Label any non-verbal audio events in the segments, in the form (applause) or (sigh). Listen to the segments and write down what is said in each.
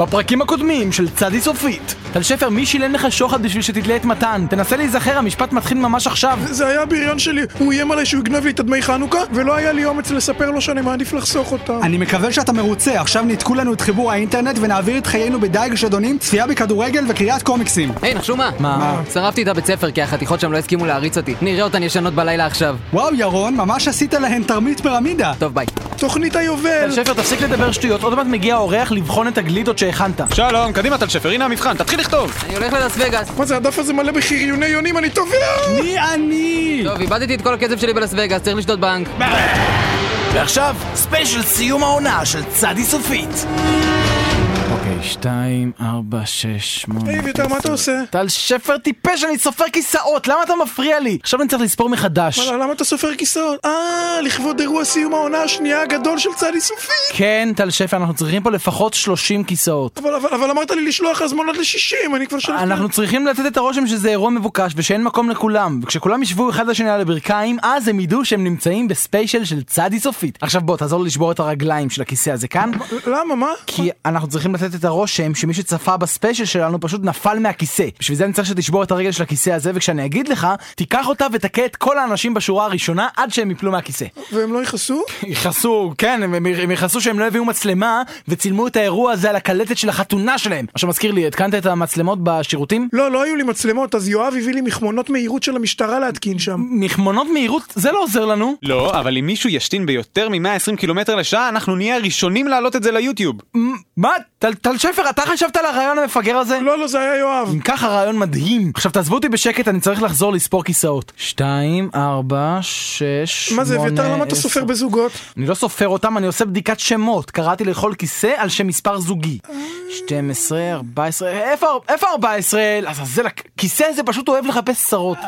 בפרקים הקודמים של צדי סופית. טל שפר, מי שילם לך שוחד בשביל שתתלה את מתן? תנסה להיזכר, המשפט מתחיל ממש עכשיו. זה היה הבריון שלי, הוא איים עליי שהוא יגנב לי את הדמי חנוכה, ולא היה לי אומץ לספר לו שאני מעדיף לחסוך אותם. אני מקווה שאתה מרוצה, עכשיו ניתקו לנו את חיבור האינטרנט ונעביר את חיינו בדייג שדונים, צפייה בכדורגל וקריאת קומיקסים. היי, נחשו מה? מה? שרפתי את הבית ספר כי החתיכות שם לא הסכימו להריץ אותי. נראה אותן ישנות בלילה עכשיו. וואו, ירון, ממש עשית להן תרמית פירמידה. טוב, ביי. תוכנית היובל! טל שפר, תפסיק לדבר שטויות, עוד מעט מגיע האורח לבחון את הגלידות שהכנת. שלום, קדימה טל שפר, הנה המבחן, תתחיל לכתוב! אני הולך ללאס וגאס. מה זה, הדף הזה מלא בחריוני יונים, אני תובע! מי אני? טוב, איבדתי את כל הכסף שלי בלאס וגאס, צריך לשתות בנק. ועכשיו, ספיישל סיום העונה של צדי סופית. שתיים, ארבע, שש, שמונה... היי, אביתר, מה אתה עושה? טל שפר טיפש, אני סופר כיסאות, למה אתה מפריע לי? עכשיו אני צריך לספור מחדש. וואלה, למה אתה סופר כיסאות? אה, לכבוד אירוע סיום העונה השנייה הגדול של צדי סופי! כן, טל שפר, אנחנו צריכים פה לפחות 30 כיסאות. אבל, אבל, אבל אמרת לי לשלוח הזמנות ל-60, אני כבר שלחתי... אנחנו צריכים לתת את הרושם שזה אירוע מבוקש ושאין מקום לכולם וכשכולם ישבו אחד לשני על הברכיים אז הם ידעו שהם נמצאים בספיישל של צדי סופית עכשיו בוא תעזור לי לשבור את הרגליים של הכיסא הזה כאן למה, מה? כי אנחנו צריכים לתת את הרושם שמי שצפה בספיישל שלנו פשוט נפל מהכיסא בשביל זה אני צריך שתשבור את הרגל של הכיסא הזה וכשאני אגיד לך תיקח אותה ותכה את כל האנשים בשורה הראשונה עד שהם יפלו מהכיסא והם לא יכעסו? יכעסו, כן, הם, הם, יכעסו שהם לא הביאו מצלמה וצילמו את האירוע הזה על הקלטת של החתונה שלהם. עכשיו מזכיר לי, התקנת את המצלמות בשירותים? לא, לא היו לי מצלמות, אז יואב הביא לי מכמונות מהירות של המשטרה להתקין שם. מכמונות מהירות? זה לא עוזר לנו. לא, אבל אם מישהו ישתין ביותר מ-120 קילומטר לשעה, אנחנו נהיה הראשונים להעלות את זה ליוטיוב. מה? טל שפר, אתה חשבת על הרעיון המפגר הזה? לא, לא, זה היה יואב. אם ככה רעיון מדהים. עכשיו תעזבו אותי בשקט, אני צריך לחזור לספור כיסאות. שתיים, ארבע, שש, מה זה, שמונה, אביתר, למה אתה. סופר בזוגות? אני לא סופר אותם, אני עושה בדיקת שמות. קראתי לכל כיסא על שם מספר זוגי. 12, 14, איפה, איפה 14? לעזאזל, הכיסא הזה פשוט אוהב לחפש צרות.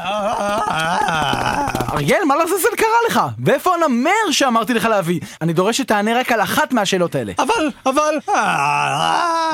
אריאל, מה לעזאזל קרה לך? ואיפה הנמר שאמרתי לך להביא? אני דורש שתענה רק על אחת מהשאלות האלה. אבל, אבל...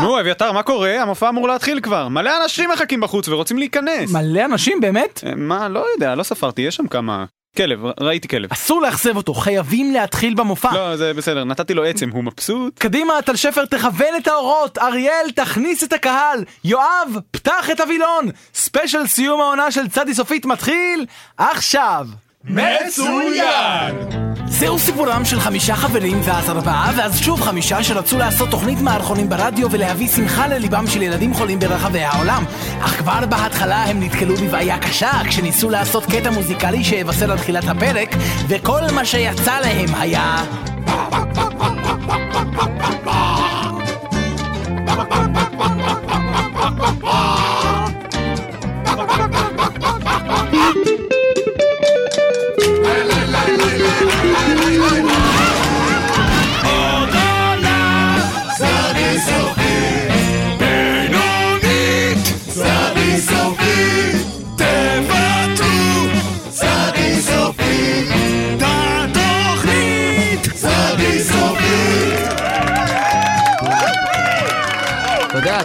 נו, אביתר, מה קורה? המופע אמור להתחיל כבר. מלא אנשים מחכים בחוץ ורוצים להיכנס. מלא אנשים, באמת? אה, מה, לא יודע, לא ספרתי, יש שם כמה... כלב, ראיתי כלב. אסור לאכזב אותו, חייבים להתחיל במופע. לא, זה בסדר, נתתי לו עצם, הוא מבסוט? קדימה, טל שפר, תכוון את האורות! אריאל, תכניס את הקהל! יואב, פתח את הווילון! ספיישל סיום העונה של צדי סופית מתחיל עכשיו! מצוין! זהו סיפורם של חמישה חברים ואז ארבעה, ואז שוב חמישה שרצו לעשות תוכנית מערכונים ברדיו ולהביא שמחה לליבם של ילדים חולים ברחבי העולם. אך כבר בהתחלה הם נתקלו בבעיה קשה כשניסו לעשות קטע מוזיקלי שיבשר על תחילת הפרק, וכל מה שיצא להם היה...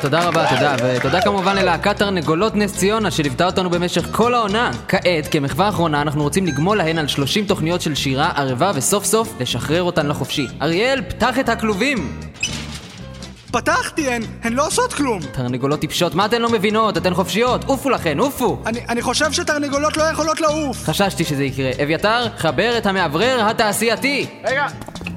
תודה, תודה רבה, תודה. ותודה כמובן ללהקת תרנגולות נס ציונה שליוותה אותנו במשך כל העונה. כעת, כמחווה אחרונה, אנחנו רוצים לגמול להן על 30 תוכניות של שירה ערבה וסוף סוף לשחרר אותן לחופשי. אריאל, פתח את הכלובים! פתחתי, הן, הן לא עושות כלום. תרנגולות טיפשות, מה אתן לא מבינות? אתן חופשיות, עופו לכן, עופו! אני, אני חושב שתרנגולות לא יכולות לעוף. חששתי שזה יקרה. אביתר, חבר את המאוורר התעשייתי! רגע,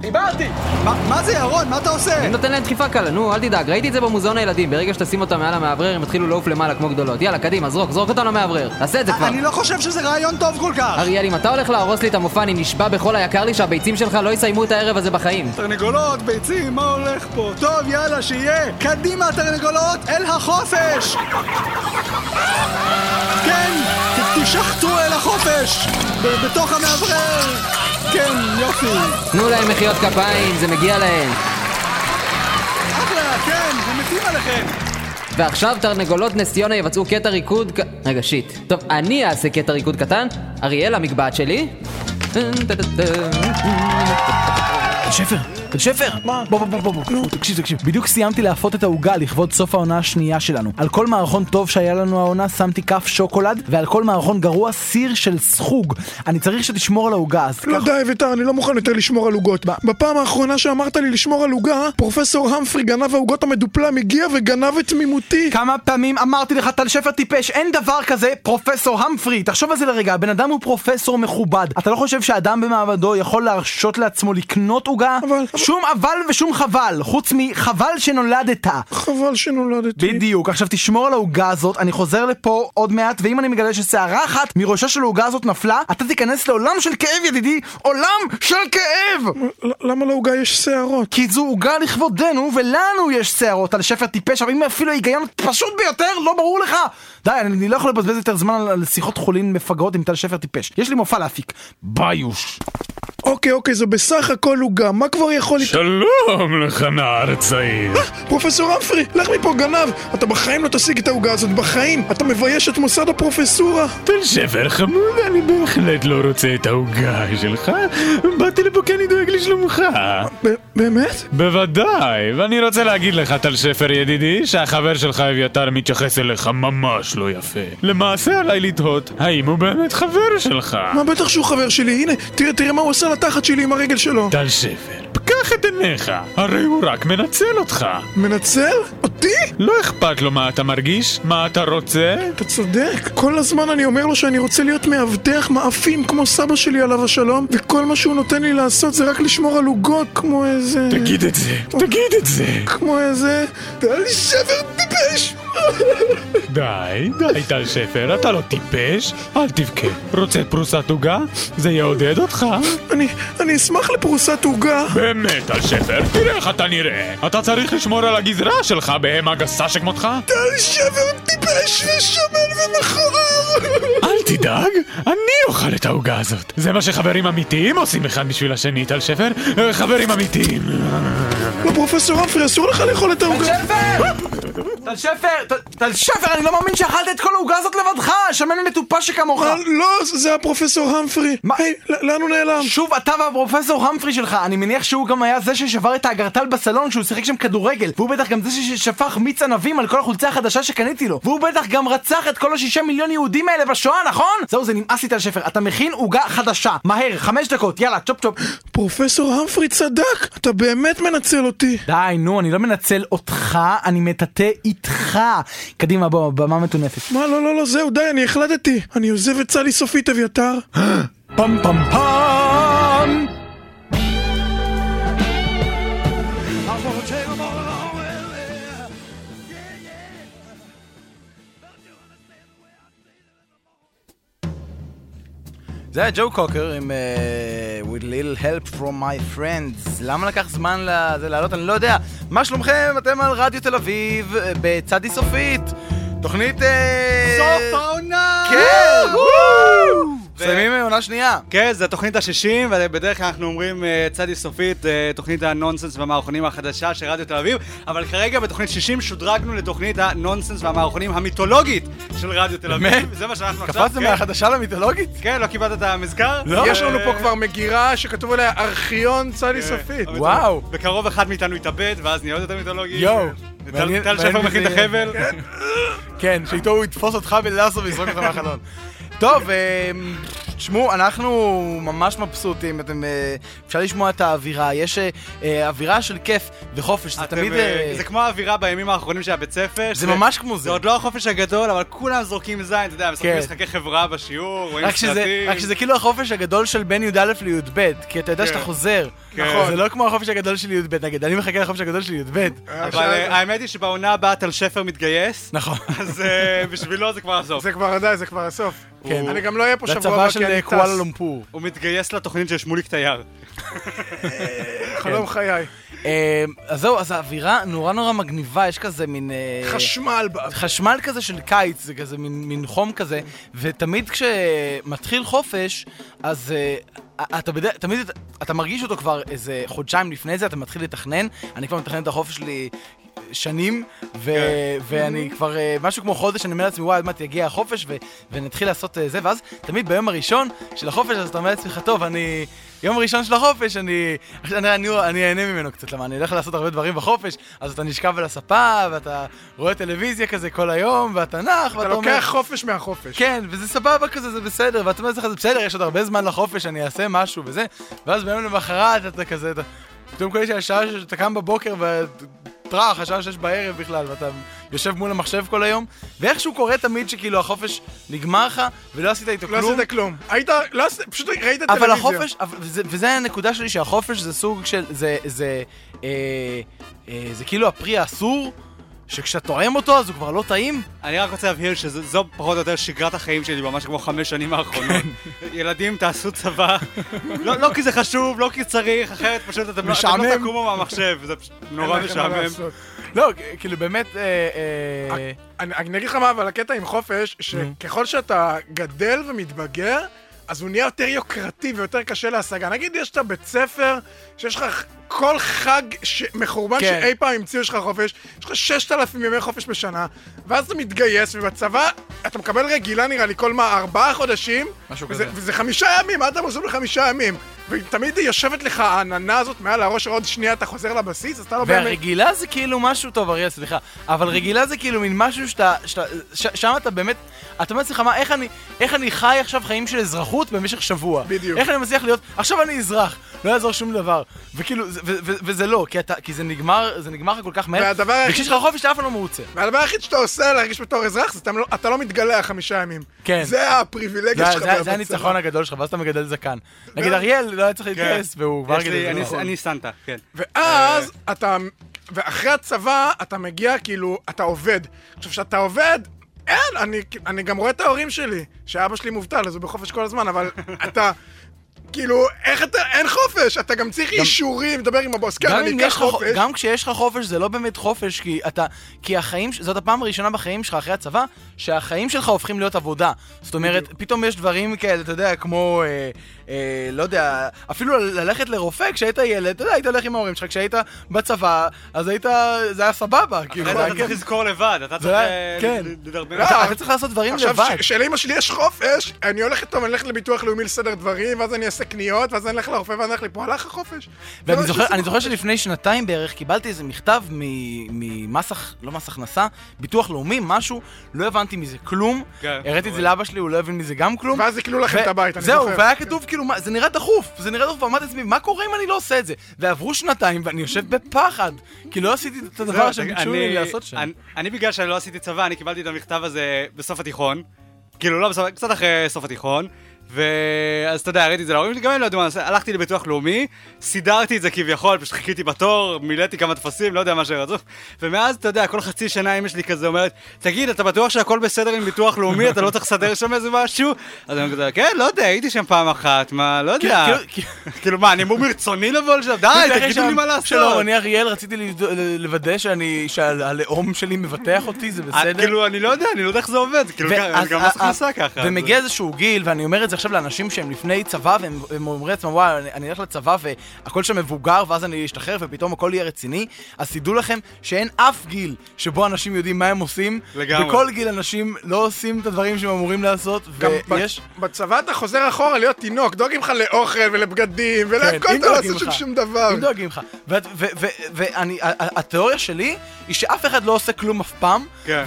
דיברתי! מה, זה ירון? מה אתה עושה? אני נותן להם דחיפה קלה, נו, אל תדאג, ראיתי את זה במוזיאון הילדים, ברגע שתשים אותם מעל המאוורר הם יתחילו לעוף למעלה כמו גדולות. יאללה, קדימה, זרוק, זרוק אותם למאוורר. תעשה את זה כבר. אני לא חושב שזה רעיון טוב כל כך. אריאל, אם אתה הולך להרוס לי את המופע, אני נשבע בכל היקר לי שהביצים שלך לא יסיימו את הערב הזה בחיים. תרנגולות, ביצים, מה הולך פה? טוב, יאללה, שיהיה. קדימה, תרנגולות, אל החופש! כן, תשחטו אל החופש! בתוך המאוורר! כן, יופי. תנו להם מחיאות כפיים, זה מגיע להם. אחלה, כן, הם מתים עליכם. ועכשיו תרנגולות נס ציונה יבצעו קטע ריקוד ק... רגע, שיט. טוב, אני אעשה קטע ריקוד קטן. אריאל, המגבעת שלי. שפר, תל שפר! מה? בוא בוא בוא בוא בוא, תקשיב תקשיב. בדיוק סיימתי לאפות את העוגה לכבוד סוף העונה השנייה שלנו. על כל מערכון טוב שהיה לנו העונה שמתי כף שוקולד, ועל כל מערכון גרוע סיר של סחוג. אני צריך שתשמור על העוגה, אז לא. די, אביתר, אני לא מוכן יותר לשמור על עוגות. בפעם האחרונה שאמרת לי לשמור על עוגה, פרופסור המפרי גנב העוגות המדופלם הגיע וגנב את תמימותי. כמה פעמים אמרתי לך, טל שפר טיפש, אין דבר כזה פרופסור המפרי. תחשוב על זה לרגע, הבן אדם הוא פרופסור מכובד. אתה לא חושב שאדם במעמדו יכול להרשות לעצמו לקנות עוגה? אבל- שום אבל ושום חבל, חוץ מחבל שנולדת. חבל שנולדתי. בדיוק, עכשיו תשמור על העוגה הזאת, אני חוזר לפה עוד מעט, ואם אני מגלה ששערה אחת מראשה של העוגה הזאת נפלה, אתה תיכנס לעולם של כאב ידידי, עולם של כאב! למה לעוגה יש שערות? כי זו עוגה לכבודנו, ולנו יש שערות על שפר טיפש, אבל אם אפילו ההיגיון פשוט ביותר, לא ברור לך! די, אני לא יכול לבזבז יותר זמן על שיחות חולין מפגרות עם טל שפר טיפש. יש לי מופע להפיק. ביוש. אוקיי, אוקיי, זה בסך הכל עוגה, מה כבר יכול? שלום לך נער צעיר. פרופסור המפרי, לך מפה גנב! אתה בחיים לא תשיג את העוגה הזאת, בחיים! אתה מבייש את מוסד הפרופסורה! תל שפר חמוד, אני בהחלט לא רוצה את העוגה שלך. באתי לפה כי אני דואג לשלומך. ב- באמת? בוודאי, ואני רוצה להגיד לך, טל שפר ידידי, שהחבר שלך אביתר מתייחס אליך ממש לא יפה. למעשה עליי לתהות, האם הוא באמת חבר שלך? מה בטח שהוא חבר שלי, הנה, תראה, תראה מה הוא עשה לתחת שלי עם הרגל שלו. טל שפר, פקח את עיניך, הרי הוא רק מנצל אותך. מנצל? אותי? לא אכפת לו מה אתה מרגיש, מה אתה רוצה. אתה צודק. כל הזמן אני אומר לו שאני רוצה להיות מאבטח מאפים כמו סבא שלי עליו השלום, וכל מה שהוא נותן לי לעשות זה רק לשמור על עוגות כמו איזה... תגיד את זה, תגיד את זה. כמו איזה... טל שבר טיפש! די, די טל שפר, אתה לא טיפש, אל תבכה. רוצה פרוסת עוגה? זה יעודד אותך. אני... אני אשמח לפרוסת עוגה. באמת, טל שפר, תראה איך אתה נראה. אתה צריך לשמור על הגזרה שלך, בהמה גסה שכמותך. טל שבר טיפש ושמן ומכוער! אל תדאג, אני אוכל את העוגה הזאת. זה מה שחברים אמיתיים עושים אחד בשביל השני, טל שפר. אה, חברים אמיתיים. לא, פרופסור אמפרי, אסור לך לאכול את העוגה. שפר! טל שפר! טל- שפר, אני לא מאמין שאכלת את כל העוגה הזאת לבדך! שמן מטופש שכמוך! אה, לא, זה הפרופסור המפרי. מה? היי, לאן הוא נעלם? שוב אתה והפרופסור המפרי שלך, אני מניח שהוא גם היה זה ששבר את האגרטל בסלון כשהוא שיחק שם כדורגל והוא בטח גם זה ששפך מיץ ענבים על כל החולצה החדשה שקניתי לו והוא בטח גם רצח את כל השישה מיליון יהודים האלה בשואה, נכון? זהו, זה נמאס לי טל שפר, אתה מכין עוגה חדשה, מהר, חמש דקות, יאללה, צ'ופ צ'ופ פרופסור המפרי צדק, אתה באמת מנצל אותי. די, נו, אני לא מנצל אותך, אני מטאטא איתך קדימה, בוא, במה מטונפת מה, לא, לא, לא, זהו, די, אני החלטתי. אני עוזב את צלי סופית, אביתר. (gasps) פם פם פם זה היה ג'ו קוקר עם uh, With little help from my friends למה לקח זמן לזה לעלות? אני לא יודע מה שלומכם? אתם על רדיו תל אביב אה, בצדי סופית תוכנית... אה, סוף העונה! כן! מסיימים עונה שנייה כן, זו התוכנית ה-60, ובדרך כלל אנחנו אומרים אה, צדי סופית, אה, תוכנית הנונסנס והמערכונים החדשה של רדיו תל אביב, אבל כרגע בתוכנית 60 שודרגנו לתוכנית הנונסנס והמערכונים המיתולוגית של רדיו תל אביב. באמת? זה מה שאנחנו עכשיו... קפצתם כן. מהחדשה למיתולוגית? כן, לא קיבלת את המזכר? לא. יש לנו פה כבר מגירה שכתוב עליה ארכיון צלי כן. סופית. וואו. בקרוב אחד מאיתנו יתאבד, ואז נהיה עוד יותר מיתולוגי. יואו. טל- שפר מכין את. החבל. כן, שאיתו הוא יתפוס אותך בלאסו ויזרוק אותך מהחלון. טוב, תשמעו, אנחנו ממש מבסוטים, אתם, אה, אפשר לשמוע את האווירה, יש אה, אה, אווירה של כיף וחופש, זה תמיד... זה כמו האווירה בימים האחרונים של הבית ספר. זה ממש כמו זה. זה עוד לא החופש הגדול, אבל כולם זורקים זין, אתה יודע, משחקים כן. משחקי חברה בשיעור, רואים סרטים. רק שזה כאילו החופש הגדול של בין י"א לי"ב, כי אתה יודע כן. שאתה חוזר. כן. נכון. זה לא כמו החופש הגדול של י"ב, נגיד, אני מחכה לחופש הגדול של י"ב. אבל אה, האמת היא שבעונה הבאה טל שפר מתגייס, נכון. אז אה, בשבילו זה כבר הסוף. זה כבר די, זה כבר הסוף. כן. אני גם לא אהיה פה זה שבוע הצבא הבא של כי אני אה, טס. קואלה לומפור. הוא מתגייס לתוכנית של שמוליק תייר. (laughs) חלום חיי. אה, אז זהו, אז האווירה נורא נורא מגניבה, יש כזה מין... אה, חשמל. חשמל כזה של קיץ, זה כזה מין, מין חום כזה, ותמיד כשמתחיל חופש, אז אתה בדרך, תמיד אתה, מרגיש אותו כבר איזה חודשיים לפני זה, אתה מתחיל לתכנן, אני כבר מתכנן את החופש שלי שנים, ו- כן. ואני כבר אה, משהו כמו חודש, אני אומר לעצמי, וואי, עוד מעט יגיע החופש, ו- ונתחיל לעשות אה, זה, ואז תמיד ביום הראשון של החופש, אז אתה אומר לעצמך, טוב, אני... יום ראשון של החופש, אני... אני, אני, אני אהנה ממנו קצת, למה אני הולך לעשות הרבה דברים בחופש, אז אתה נשכב על הספה, ואתה רואה טלוויזיה כזה כל היום, ואתה נח, אתה ואתה אומר... לוקח חופש מהחופש. כן, וזה סבבה כזה, זה בסדר, ואתה אומר לעצמך, זה בסדר, יש עוד הרבה זמן לחופש, אני אעשה משהו וזה, ואז ביום למחרת אתה כזה, אתה... פתאום כל השעה שאתה קם בבוקר וטראח, השעה שש בערב בכלל, ואתה יושב מול המחשב כל היום, ואיכשהו קורה תמיד שכאילו החופש נגמר לך, ולא עשית איתו לא כלום. עשית כלום. היית, לא עשית, פשוט ראית טלוויזיה. אבל החופש, וזה הנקודה שלי, שהחופש זה סוג של, זה, זה, אה, אה, זה כאילו הפרי האסור, שכשאתה טועם אותו אז הוא כבר לא טעים. אני רק רוצה להבהיר שזו פחות או יותר שגרת החיים שלי ממש כמו חמש שנים האחרונות. (laughs) ילדים, תעשו צבא. לא לא כי זה חשוב, לא כי צריך, אחרת פשוט אתם לא- אתם. לא תקומו מהמחשב, זה פשוט נורא משעמם. לא, כאילו באמת, אה, אה, אני אגיד לך מה, אבל הקטע עם חופש, שככל שאתה גדל ומתבגר, אז הוא נהיה יותר יוקרתי ויותר קשה להשגה. נגיד יש את הבית ספר, שיש לך כל חג ש- מחורבן כן. שאי פעם המציאו לך חופש, יש לך 6,000 ימי חופש בשנה, ואז אתה מתגייס, ובצבא אתה מקבל רגילה נראה לי כל מה, ארבעה חודשים, משהו וזה, כזה. וזה חמישה ימים, מה אתם עושים לחמישה ימים? ותמיד יושבת לך העננה הזאת מעל הראש, עוד שנייה אתה חוזר לבסיס, אז אתה לא באמת... והרגילה זה כאילו משהו, טוב אריאל, סליחה, אבל רגילה זה כאילו מין משהו שאתה, שאתה ש, שם אתה באמת, אתה אומר לעצמך, מה, איך אני, איך אני חי עכשיו חיים של אזרחות במשך שבוע? בדיוק. איך אני מצליח להיות, עכשיו אני אזרח, לא יעזור שום דבר. וכאילו, זה- ו, ו, וזה לא, כי, אתה, כי זה נגמר, זה נגמר לך כל כך מהר, והדבר היחיד- וכשיש לך חופש אתה אף פעם לא מרוצה. והדבר היחיד שאתה עושה להרגיש בתור אזרח, זה אתה לא, אתה לא מתגלח חמישה ימים. כן. זה הפריבילגיה שלך. זה. הניצחון הגדול שלך, ואז אתה מגדל זקן. נגיד אריאל לא היה צריך להתגייס, והוא כבר לי- גידל אני- סנטה, כן. ואז אתה... ואחרי הצבא, אתה מגיע, כאילו, אתה עובד. עכשיו, כשאתה עובד, אין, אני, אני גם רואה את ההורים שלי, שאבא שלי מובטל, אז הוא בחופש כל הזמן, אבל אתה... כאילו, איך אתה, אין חופש, אתה גם צריך אישורים, לדבר עם הבוס, כן, גם, אני אקח יש לך, חופש. גם כשיש לך חופש זה לא באמת חופש, כי אתה, כי החיים, זאת הפעם הראשונה בחיים שלך אחרי הצבא, שהחיים שלך הופכים להיות עבודה. זאת אומרת, פתאום יש דברים כאלה, אתה יודע, כמו, אה, אה, לא יודע, אפילו ללכת לרופא כשהיית ילד, אתה יודע, היית הולך עם ההורים שלך, כשהיית בצבא, אז היית, זה היה סבבה, כאילו, אתה צריך כיף. לזכור לבד, אתה צריך אה, כן. לדרבן. לא, אתה אתה צריך לעשות דברים עכשיו, לבד. ש- שלאמא שלי יש חופש, אני הולך איתו, אני הולך לביטוח לאומי לסדר דברים, ואז אני אעשה קניות, ואז אני אלך לרופא, ואז אני אלך לפה, הלך החופש. ואני זוכר. שלפני שנתיים בערך קיבלתי איזה מכתב מ- ממס, לא מס הכנסה, ביטוח לאומי, משהו, לא הבנתי מזה כלום. כן, הראיתי את זה לאבא שלי, הוא לא הבין מזה גם כלום. ואז הקלו לכם את הבית, אני זהו, זוכר. והיה כתוב כאילו, מה, זה נראה דחוף, זה נראה דחוף, ואמרתי לעצמי, מה קורה אם אני לא עושה את זה? ועברו שנתיים ואני יושב בפחד, כי לא עשיתי את הדבר זהו, שהם אני- ביקשו לי לעשות שם. אני- אני בגלל שאני לא עשיתי צבא, אני קיבלתי את המכתב הזה בסוף התיכון. כאילו, לא בסוף, קצת אחרי סוף התיכון. ואז אתה יודע, ראיתי את זה להורים שלי, גם הם לא ידעו מה לעשות, הלכתי לביטוח לאומי, סידרתי את זה כביכול, פשוט חיכיתי בתור, מילאתי כמה טפסים, לא יודע מה שרצו. ומאז, אתה יודע, כל חצי שנה אמא שלי כזה אומרת, תגיד, אתה בטוח שהכל בסדר עם ביטוח לאומי, אתה לא צריך לסדר שם איזה משהו? אז אני כזה, כן, לא יודע, הייתי שם פעם אחת, מה, לא יודע. כאילו- כאילו- כאילו, מה, אני אמור מרצוני לבוא לשם? די, תגידו לי מה לעשות. שלום, אני אריאל, רציתי לוודא שהלאום שלי מבטח אותי, זה אה, בסדר? כאילו, אני לא יודע, אני לא יודע איך זה עובד, כאילו, גם מס הכנסה ככה. ומגיע איזשהו גיל, ואני אומר את זה עכשיו לאנשים שהם לפני צבא, והם הם אומרים לעצמם, וואי, אני- אני אלך לצבא והכל שם מבוגר, ואז אני אשתחרר ופתאום הכל יהיה רציני, אז תדעו לכם שאין אף גיל שבו אנשים יודעים מה הם עושים. לגמרי. בכל גיל אנשים לא עושים את הדברים שהם אמורים לעשות, גם ויש... ב- בצבא אתה חוזר אחורה להיות תינוק, דואגים לך לאוכל ולבגדים ולהכל, כן, אתה לא עושה שם. שום דבר. אם דואגים לך. ואני, התיאוריה שלי היא שאף אחד לא עושה כלום אף פעם, כן.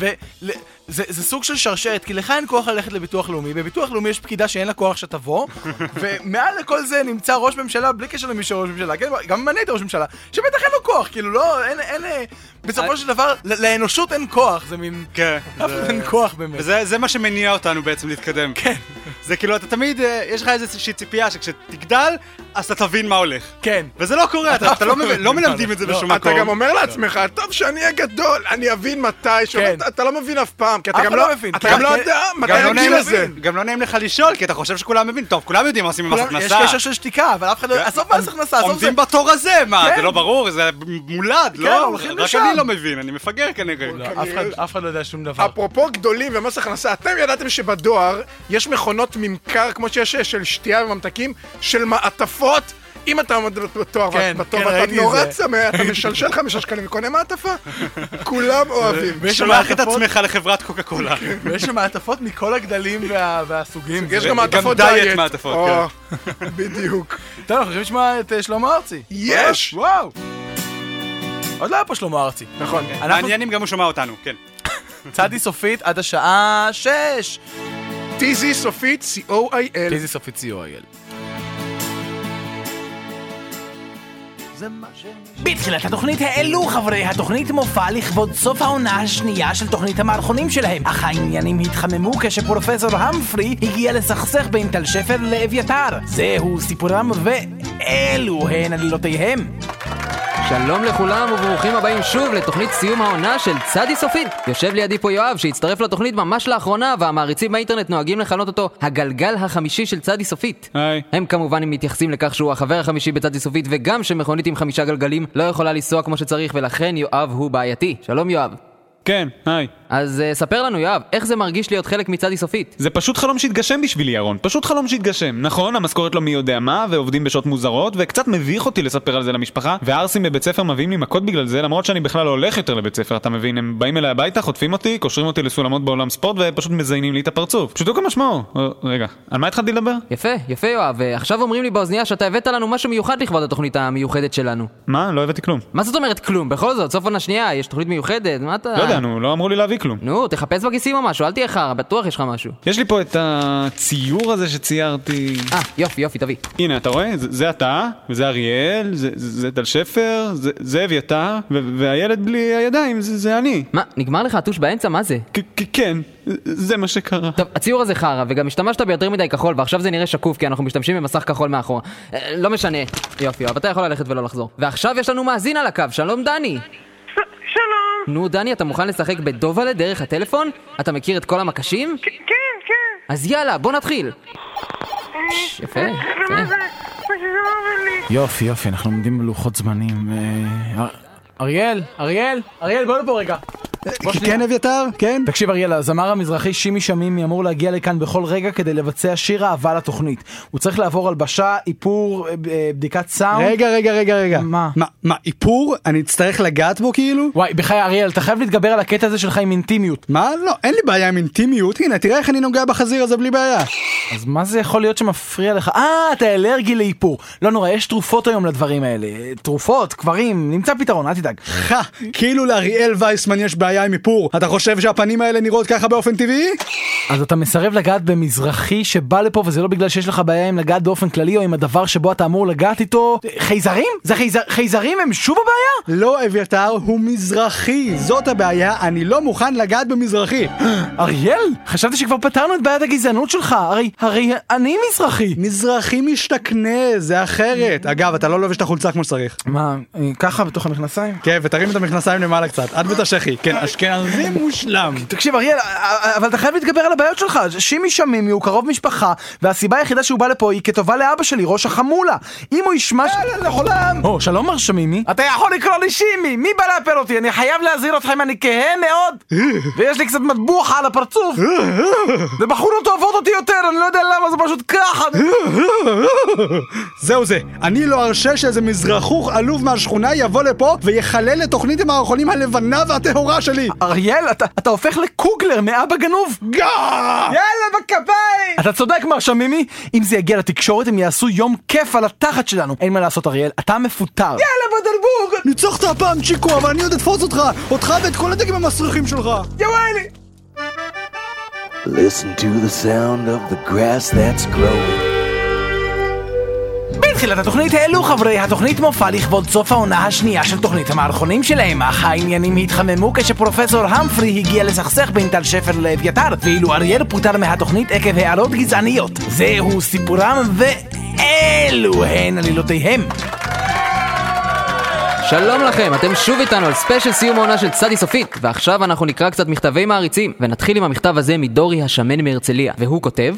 זה, זה סוג של שרשרת, כי לך אין כוח ללכת לביטוח לאומי, בביטוח לאומי יש פקידה שאין לה כוח שתבוא, (laughs) ומעל לכל זה נמצא ראש ממשלה, בלי קשר למי שראש ממשלה, כן, גם אם אני הייתי ראש ממשלה, שבטח אין לו כוח, כאילו לא, אין, אין, אה, בסופו של דבר, לאנושות אין כוח, זה מין, כן. אף אחד אין כוח באמת. וזה זה מה שמניע אותנו בעצם להתקדם. כן. זה כאילו, אתה תמיד, אה, יש לך איזושהי ציפייה שכשתגדל, אז אתה תבין מה הולך. כן. וזה לא קורה, אתה אתה לא מבין- לא מלמדים את זה לא, בשום אתה מקום. גם אומר לעצמך, טוב שאני אהיה גדול, אני אבין מתי, כן. אתה לא מבין אף פעם, כי אתה גם לא לא מבין, אתה גם לא אני- יודע מתי לא הגיל הזה. לזה. גם לא נעים לך לשאול, כי אתה חושב שכולם מבינים. טוב, כולם יודעים מה עושים עם מס כולם- יש הכנסה. קשר של שטיקה, אבל אף אחד לא, עזוב מס הכנסה, עזוב זה, עומדים בתור הזה, מה, כן. זה לא ברור, זה מולד, לא? הולכים רק לשם. אני לא מבין, אני מפגר כנראה. לא, אף אחד- לא יודע שום דבר. אפרופו גדולים ומס הכנסה, אתם ידעתם שבדואר יש מכונות ממכר, כמו שיש של שתייה וממתקים, של מעטפות אם אתה עומד בתואר כן, בתור כן, ואתה ראיתי נורא. צמא, אתה משלשל חמישה שקלים וקונה מעטפה, כולם (laughs) אוהבים. ויש שם שולח את עצמך לחברת קוקה קולה. (laughs) ויש שם מעטפות מכל הגדלים וה- והסוגים. יש גם מעטפות דיאט דיאט. מעטפות, או, (laughs) בדיוק. טוב, אנחנו יכולים לשמוע את אה, שלמה ארצי. יש! וואו! עוד לא היה פה שלמה ארצי. נכון. אנחנו מעניין אם גם הוא שומע אותנו, כן. צדי סופית עד השעה 6. טיזי סופית, C-O-I-L. איזה סופית co.il. בתחילת התוכנית העלו חברי התוכנית מופע לכבוד סוף העונה השנייה של תוכנית המערכונים שלהם אך העניינים התחממו כשפרופסור המפרי הגיע לסכסך בין טל שפר לאביתר זהו סיפורם ואלו הן עלילותיהם שלום לכולם וברוכים הבאים שוב לתוכנית סיום העונה של צדי סופית. יושב לידי פה יואב שהצטרף לתוכנית ממש לאחרונה והמעריצים באינטרנט נוהגים לכנות אותו הגלגל החמישי של צדי סופית. היי. הם כמובן מתייחסים לכך שהוא החבר החמישי בצדי סופית וגם שמכונית עם חמישה גלגלים לא יכולה לנסוע כמו שצריך ולכן יואב הוא בעייתי. שלום יואב. כן, היי. אז uh, ספר לנו יואב, איך זה מרגיש להיות חלק מצדי סופית? זה פשוט חלום שהתגשם בשבילי, ירון. פשוט חלום שהתגשם. נכון, המשכורת לא מי יודע מה, ועובדים בשעות מוזרות, וקצת מביך אותי לספר על זה למשפחה, והערסים בבית ספר מביאים לי מכות בגלל זה, למרות שאני בכלל לא הולך יותר לבית ספר, אתה מבין? הם באים אליי הביתה, חוטפים אותי, קושרים אותי לסולמות בעולם ספורט, ופשוט מזיינים לי את הפרצוף. פשוטו כמשמעו. אה, רגע, על מה התחלתי לדבר? יפה, יפה יואב, ועכשיו אומרים לי באוזנייה שאתה הבאת לנו משהו מיוחד לכבוד התוכנית המיוחדת שלנו. מה? לא הבאתי כלום. מה זאת אומרת כלום? בכל זאת, סוף עונה שנייה, יש תוכנית מיוחדת, מה אתה... לא יודע, נו, לא אמרו לי להביא כלום. נו, תחפש בכיסים או משהו, אל תהיה חרא, בטוח יש לך משהו. יש לי פה את הציור הזה שציירתי. אה, יופי, יופי, תביא. הנה, אתה רואה? זה, זה אתה, וזה אריאל, זה, טל שפר, זה, זה אביתר, והילד בלי הידיים, זה, זה אני. מה, נגמר לך הטוש באמצע? מה זה? כן, זה מה שקרה. טוב, הציור הזה חרא, וגם השתמשת ביותר מדי כחול, ועכשיו זה נראה שקוף, כי אנחנו משתמשים במסך כחול מאחורה. אה, לא משנה. יופי, אבל אתה יכול ללכת ולא לחזור. ועכשיו יש לנו מאזין על הקו, שלום דני. נו, דני, אתה מוכן לשחק בדובלה דרך הטלפון? אתה מכיר את כל המקשים? כן, כן. אז יאללה, בוא נתחיל. ש- יפה, מה יפה. לי? יופי, יופי, אנחנו עומדים בלוחות זמנים. אה, אר- אריאל, אריאל, אריאל, בוא לפה רגע. כן אביתר? כן? תקשיב אריאל, הזמר המזרחי שימי שמימי אמור להגיע לכאן בכל רגע כדי לבצע שיר אהבה לתוכנית. הוא צריך לעבור הלבשה, איפור, אה, אה, בדיקת סאונד. רגע, רגע, רגע, רגע. מה? מה, מה, איפור? אני אצטרך לגעת בו כאילו? וואי, בחיי אריאל, אתה חייב להתגבר על הקטע הזה שלך עם אינטימיות. מה? לא, אין לי בעיה עם אינטימיות. הנה, תראה איך אני נוגע בחזיר הזה בלי בעיה. אז מה זה יכול להיות שמפריע לך? אה, אתה אלרגי לאיפור. לא נורא, יש תרופות היום לדברים האלה. תרופות, קברים, נמצא פתרון, אל תדאג. חה, כאילו לאריאל וייסמן יש בעיה עם איפור. אתה חושב שהפנים האלה נראות ככה באופן טבעי? אז אתה מסרב לגעת במזרחי שבא לפה וזה לא בגלל שיש לך בעיה עם לגעת באופן כללי או עם הדבר שבו אתה אמור לגעת איתו? חייזרים? זה חייזר... חייזרים הם שוב הבעיה? לא, אביתר, הוא מזרחי. זאת הבעיה, אני לא מוכן לגעת במזרחי. (gasps) אריאל, חשבתי שכבר פתרנו את בעיית הגזענות שלך, הרי, הרי אני מזרחי. מזרחי משתכנז, זה אחרת. אגב, אתה לא לובש את החולצה כמו שצריך. מה, אה, ככה בתוך המכנסיים? כן, ותרים את המכנסיים למעלה קצת. עד בית השחי. כן, אשכנזי מושלם. תקשיב אריאל, אבל אתה חייב להתגבר על הבעיות שלך, שימי שמימי הוא קרוב משפחה, והסיבה היחידה שהוא בא לפה היא כטובה לאבא שלי, ראש החמולה. אם הוא ישמע... ש... לעולם! או, שלום מר שמימי. אתה יכול לקרוא לי שימי, מי בא לאפר אותי? אני חייב להזהיר אתכם, אני כהה מאוד, ויש לי קצת מטבוחה על הפרצוף. ובחורות אוהבות אותי יותר, אני לא יודע למה, זה פשוט ככה. זהו זה, אני לא ארשה שאיזה מזרחוך עלוב מהשכונה יבוא לפה ויחלל את תוכנית המערכונים הלבנה והטהורה שלי! אריאל, אתה, אתה הופך לקוגלר מאבא גנוב. יאללה בכפיים! אתה צודק מר שמימי, אם זה יגיע לתקשורת הם יעשו יום כיף על התחת שלנו. אין מה לעשות אריאל, אתה מפוטר. יאללה בדרבוג! ניצחת הפעם צ'יקו, אבל אני עוד אתפוס אותך! אותך ואת כל הדגים המסריחים שלך! יא ויילי! Listen to the sound of the grass that's growing. בתחילת התוכנית העלו חברי התוכנית מופע לכבוד סוף העונה השנייה של תוכנית המערכונים שלהם, אך העניינים התחממו כשפרופסור המפרי הגיע לסכסך בין טל שפר לאביתר, ואילו אריאל פוטר מהתוכנית עקב הערות גזעניות. זהו סיפורם ואלו הן עלילותיהם. שלום לכם, אתם שוב איתנו על ספיישל סיום העונה של צדי סופית ועכשיו אנחנו נקרא קצת מכתבי מעריצים ונתחיל עם המכתב הזה מדורי השמן מהרצליה והוא כותב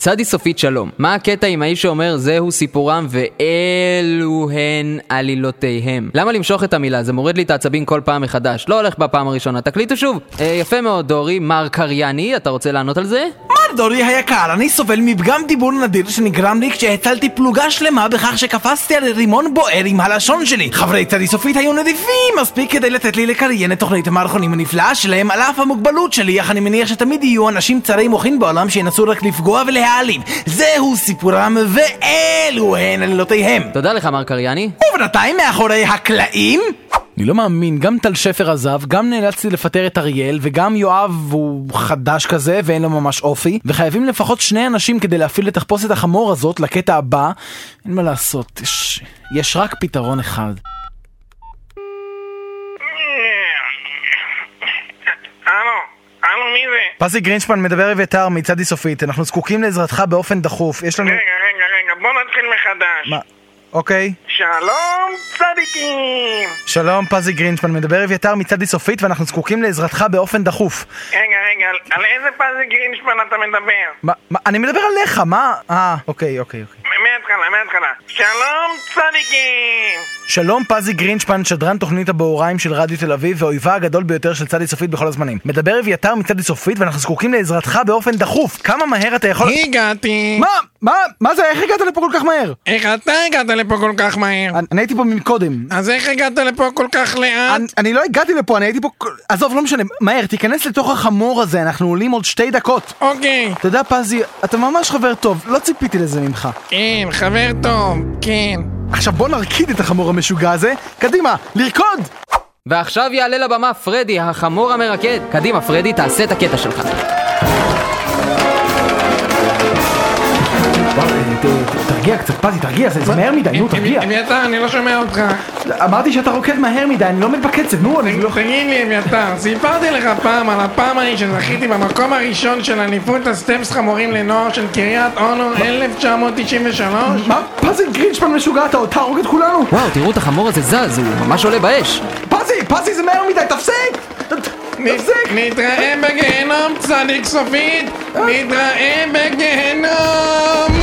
צדי סופית שלום, מה הקטע עם האיש שאומר זהו סיפורם ואלו הן עלילותיהם? למה למשוך את המילה? זה מוריד לי את העצבים כל פעם מחדש, לא הולך בפעם הראשונה, תקליטו שוב. אה, יפה מאוד דורי, מר קרייני, אתה רוצה לענות על זה? מה דורי היקר, אני סובל מפגם דיבור נדיר שנגרם לי כשהצלתי פלוגה שלמה בכך שקפצתי על רימון בוער עם הלשון שלי. חברי צדי סופית היו נדיבים מספיק כדי לתת לי לקריין את תוכנית המערכונים הנפלאה שלהם על אף המוגבלות שלי, אך אני מניח שתמיד יהיו אנשים צרי מוחין בעולם שינסו רק לפגוע ולהעליב. זהו סיפורם ואלו הן עלילותיהם. תודה לך, מר קרייני. ובינתיים מאחורי הקלעים... אני לא מאמין, גם טל שפר עזב, גם נאלצתי לפטר את אריאל, וגם יואב הוא חדש כזה ואין לו ממש אופי, וחייבים לפחות שני אנשים כדי להפעיל את תחפושת החמור הזאת לקטע הבא. אין מה לעשות, יש, יש רק פתרון אחד. פזי גרינשפן מדבר אביתר מצדי סופית, אנחנו זקוקים לעזרתך באופן דחוף, יש לנו... רגע, רגע, רגע, בוא נתחיל מחדש. מה? אוקיי. שלום, צדיקים! שלום, פזי גרינשפן מדבר אביתר מצדי סופית ואנחנו זקוקים לעזרתך באופן דחוף. רגע, רגע, על- איזה פזי גרינשפן אתה מדבר? מה, מה, אני מדבר עליך, מה? אה, אוקיי, אוקיי, אוקיי. מההתחלה, מההתחלה. שלום, צדיקים! שלום פזי גרינשפן, שדרן תוכנית הבהוריים של רדיו תל אביב ואויבה הגדול ביותר של צדי סופית בכל הזמנים. מדבר אביתר מצדי סופית ואנחנו זקוקים לעזרתך באופן דחוף. כמה מהר אתה יכול... הגעתי. מה? מה? מה זה? איך הגעת לפה כל כך מהר? איך אתה הגעת לפה כל כך מהר? אני, אני הייתי פה מקודם. אז איך הגעת לפה כל כך לאט? אני, אני לא הגעתי לפה, אני הייתי פה... עזוב, לא משנה. מהר, תיכנס לתוך החמור הזה, אנחנו עולים עוד שתי דקות. אוקיי. אתה יודע, פזי, אתה ממש חבר טוב, לא ציפיתי לזה ממך. כן, חבר טוב. כן. עכשיו בוא נרקיד את החמור המשוגע הזה. קדימה, לרקוד! ועכשיו יעלה לבמה פרדי, החמור המרקד. קדימה, פרדי, תעשה את הקטע שלך. תרגיע קצת, פזי, תרגיע, זה מהר מדי, נו, תרגיע. אביתר, אני לא שומע אותך. אמרתי שאתה רוקד מהר מדי, אני לא עומד בקצב, נו, אני לא... תגיד לי, אביתר, סיפרתי לך פעם על הפעם ההיא שזכיתי במקום הראשון של אליפות הסטמפס חמורים לנוער של קריית אונו 1993? מה? פזי גרינשפן משוגע, אתה עוד תהרוג את כולנו! וואו, תראו את החמור הזה זז, הוא ממש עולה באש. פזי, פזי זה מהר מדי, תפסיק! תפסיק! נתראה בגיהנום, צדיק סופית! נתראה בגיהנום!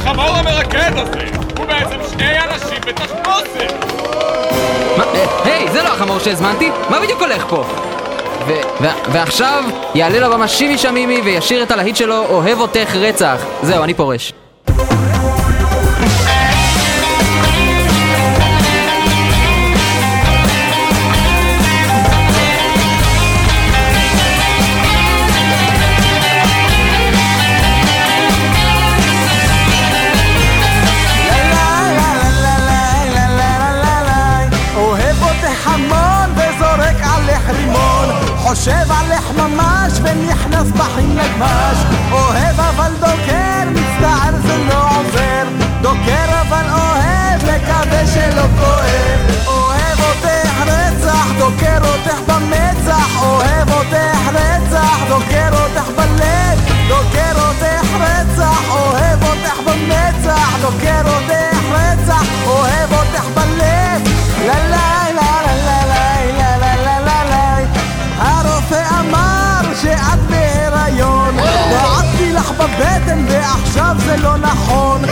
החמור המרקד הזה! הוא בעצם שני אנשים בתחפושת! אה, היי, זה לא החמור שהזמנתי? מה בדיוק הולך פה? ועכשיו יעלה לבמה שימי שמימי וישיר את הלהיט שלו אוהב אותך רצח. זהו, אני פורש. חושב עליך ממש ונכנס בך עם נגמ"ש. אוהב אבל דוקר, מצטער זה לא עוזר. דוקר אבל אוהב, מקווה שלא כואב. אוהב אותך רצח, דוקר אותך במצח. אוהב אותך רצח, דוקר אותך בלב. דוקר אותך רצח, אוהב זה לא נכון.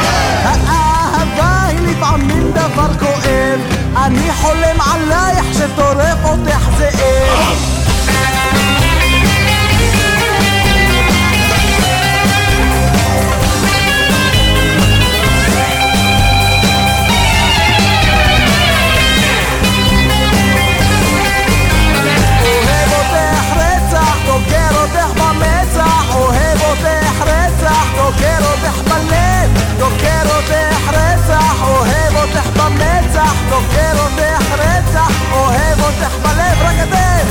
האהבה היא לפעמים דבר כואב. אני חולם עלייך שטורף אותך זאב אותך במצח דוקר אותך רצח, אוהב אותך בלב רק אתם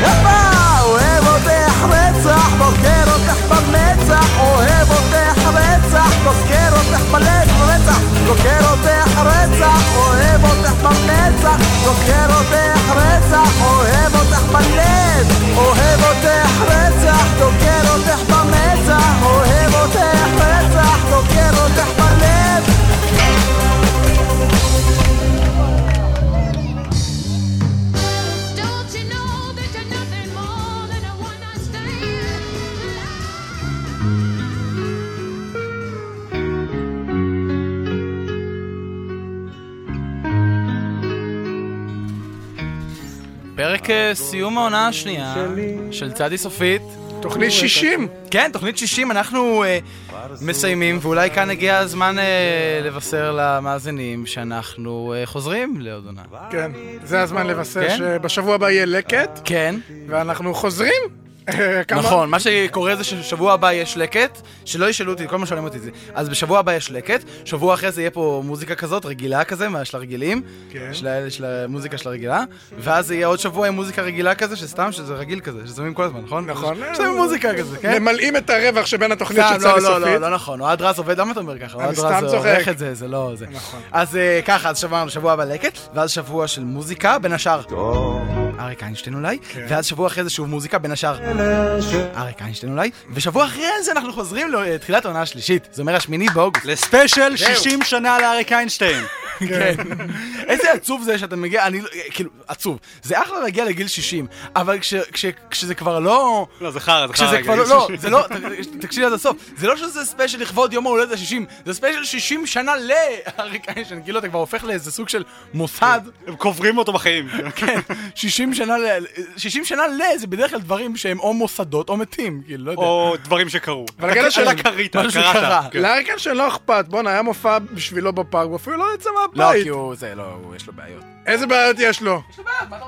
יפה! אוהב אותך רצח, דוקר אותך במצח אוהב אותך רצח, דוקר אותך בלב רצח דוקר אותך רצח, אוהב אותך במצח דוקר אותך רצח, אוהב אותך בלב אוהב אותך סיום העונה השנייה של צדי סופית. תוכנית 60. כן, תוכנית 60, אנחנו אה, מסיימים, ואולי כאן הגיע הזמן אה, לבשר למאזינים שאנחנו אה, חוזרים לעוד עונה. כן, זה הזמן לבשר כן? שבשבוע הבא יהיה לקט, כן, ואנחנו חוזרים. (laughs) נכון, מה שקורה זה ששבוע הבא יש לקט, שלא ישאלו אותי, כל מה שואלים אותי זה. אז בשבוע הבא יש לקט, שבוע אחרי זה יהיה פה מוזיקה כזאת, רגילה כזה, מה- של הרגילים, כן. של המוזיקה של הרגילה, ואז יהיה עוד שבוע עם מוזיקה רגילה כזה, שסתם, שזה רגיל כזה, ששמים כל הזמן, נכון? נכון. שמים מוזיקה כזה, כן? ממלאים את הרווח שבין התוכנית סתם, צדי לא, לא. לא, לא נכון, אוהד רז עובד, למה אתה אומר ככה? אוהד סתם רז צוחק. עורך את זה, זה לא זה. נכון. אז אה, ככה, אז שבוע שבוע הבא לקט, ואז שבוע של מוזיקה, בין השאר אריק איינשטיין אולי, כן. ואז שבוע אחרי זה שוב מוזיקה, בין השאר אריק איינשטיין אולי, ושבוע אחרי זה אנחנו חוזרים לתחילת העונה השלישית, זה אומר השמיני באוגוסט. לספיישל 60 שנה לאריק איינשטיין. (laughs) כן. איזה עצוב זה שאתה מגיע, אני לא, כאילו, עצוב. זה אחלה להגיע לגיל 60, אבל כש- כש- כשזה כבר לא... לא, זה חרא, זה חרא. כשזה רגע, כבר לא, גיל לא, 60. זה לא, ת- תקשיבי עד הסוף, זה לא שזה ספיישל לכבוד יום ההולדת ה-60, זה ספיישל 60 שנה לאריק איינשטיין, כאילו אתה כבר הופך לאיזה סוג של מוסד, הם קוברים אותו בחיים. כן, 60 שנה ל... 60 שנה ל... זה בדרך כלל דברים שהם או מוסדות או מתים, כאילו, לא יודע. או דברים שקרו. אבל הקטע של- אתה קראת, משהו קראת. שקרה. כן. לאריקן שלא אכפת, בואנה, היה מופע בשבילו בפארק, הוא אפילו לא יצא לא, מהבית. כי הוא, זה, לא, הוא, יש לו בעיות. איזה בעיות יש לו?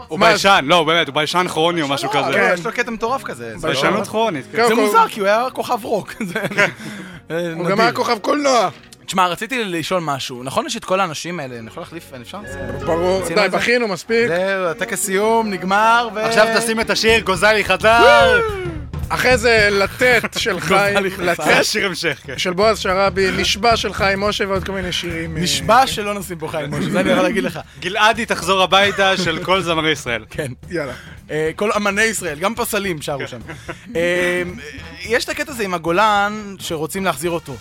הוא מה, ביישן, לא, באמת, הוא ביישן כרוני או משהו לא, כזה. כן. יש לו קטע מטורף כזה. זה לא- ביישנות כרונית. כן. זה הוא- מוזר, כי הוא היה כוכב רוק. (laughs) הוא. גם היה כוכב קולנוע. תשמע, רציתי לשאול משהו. נכון יש את כל האנשים האלה, אני יכול להחליף, אפשר? ברור. די? בכינו מספיק. זהו, הטקס סיום, נגמר, ו... עכשיו תשים את השיר, גוזלי חזר. אחרי זה לתת (laughs) של חיים. לתת זה השיר המשך, כן. של בועז שראבי, נשבע של חיים משה ועוד כל מיני שירים. אה, נשבע שלא נשים פה חיים משה, זה אני יכול להגיד לך. גלעדי תחזור הביתה של כל זמרי ישראל. (laughs) כן. יאללה. אה, כל אמני ישראל, גם פסלים שרו שם. אה, יש את הקטע הזה עם הגולן, שרוצים להחזיר אותו.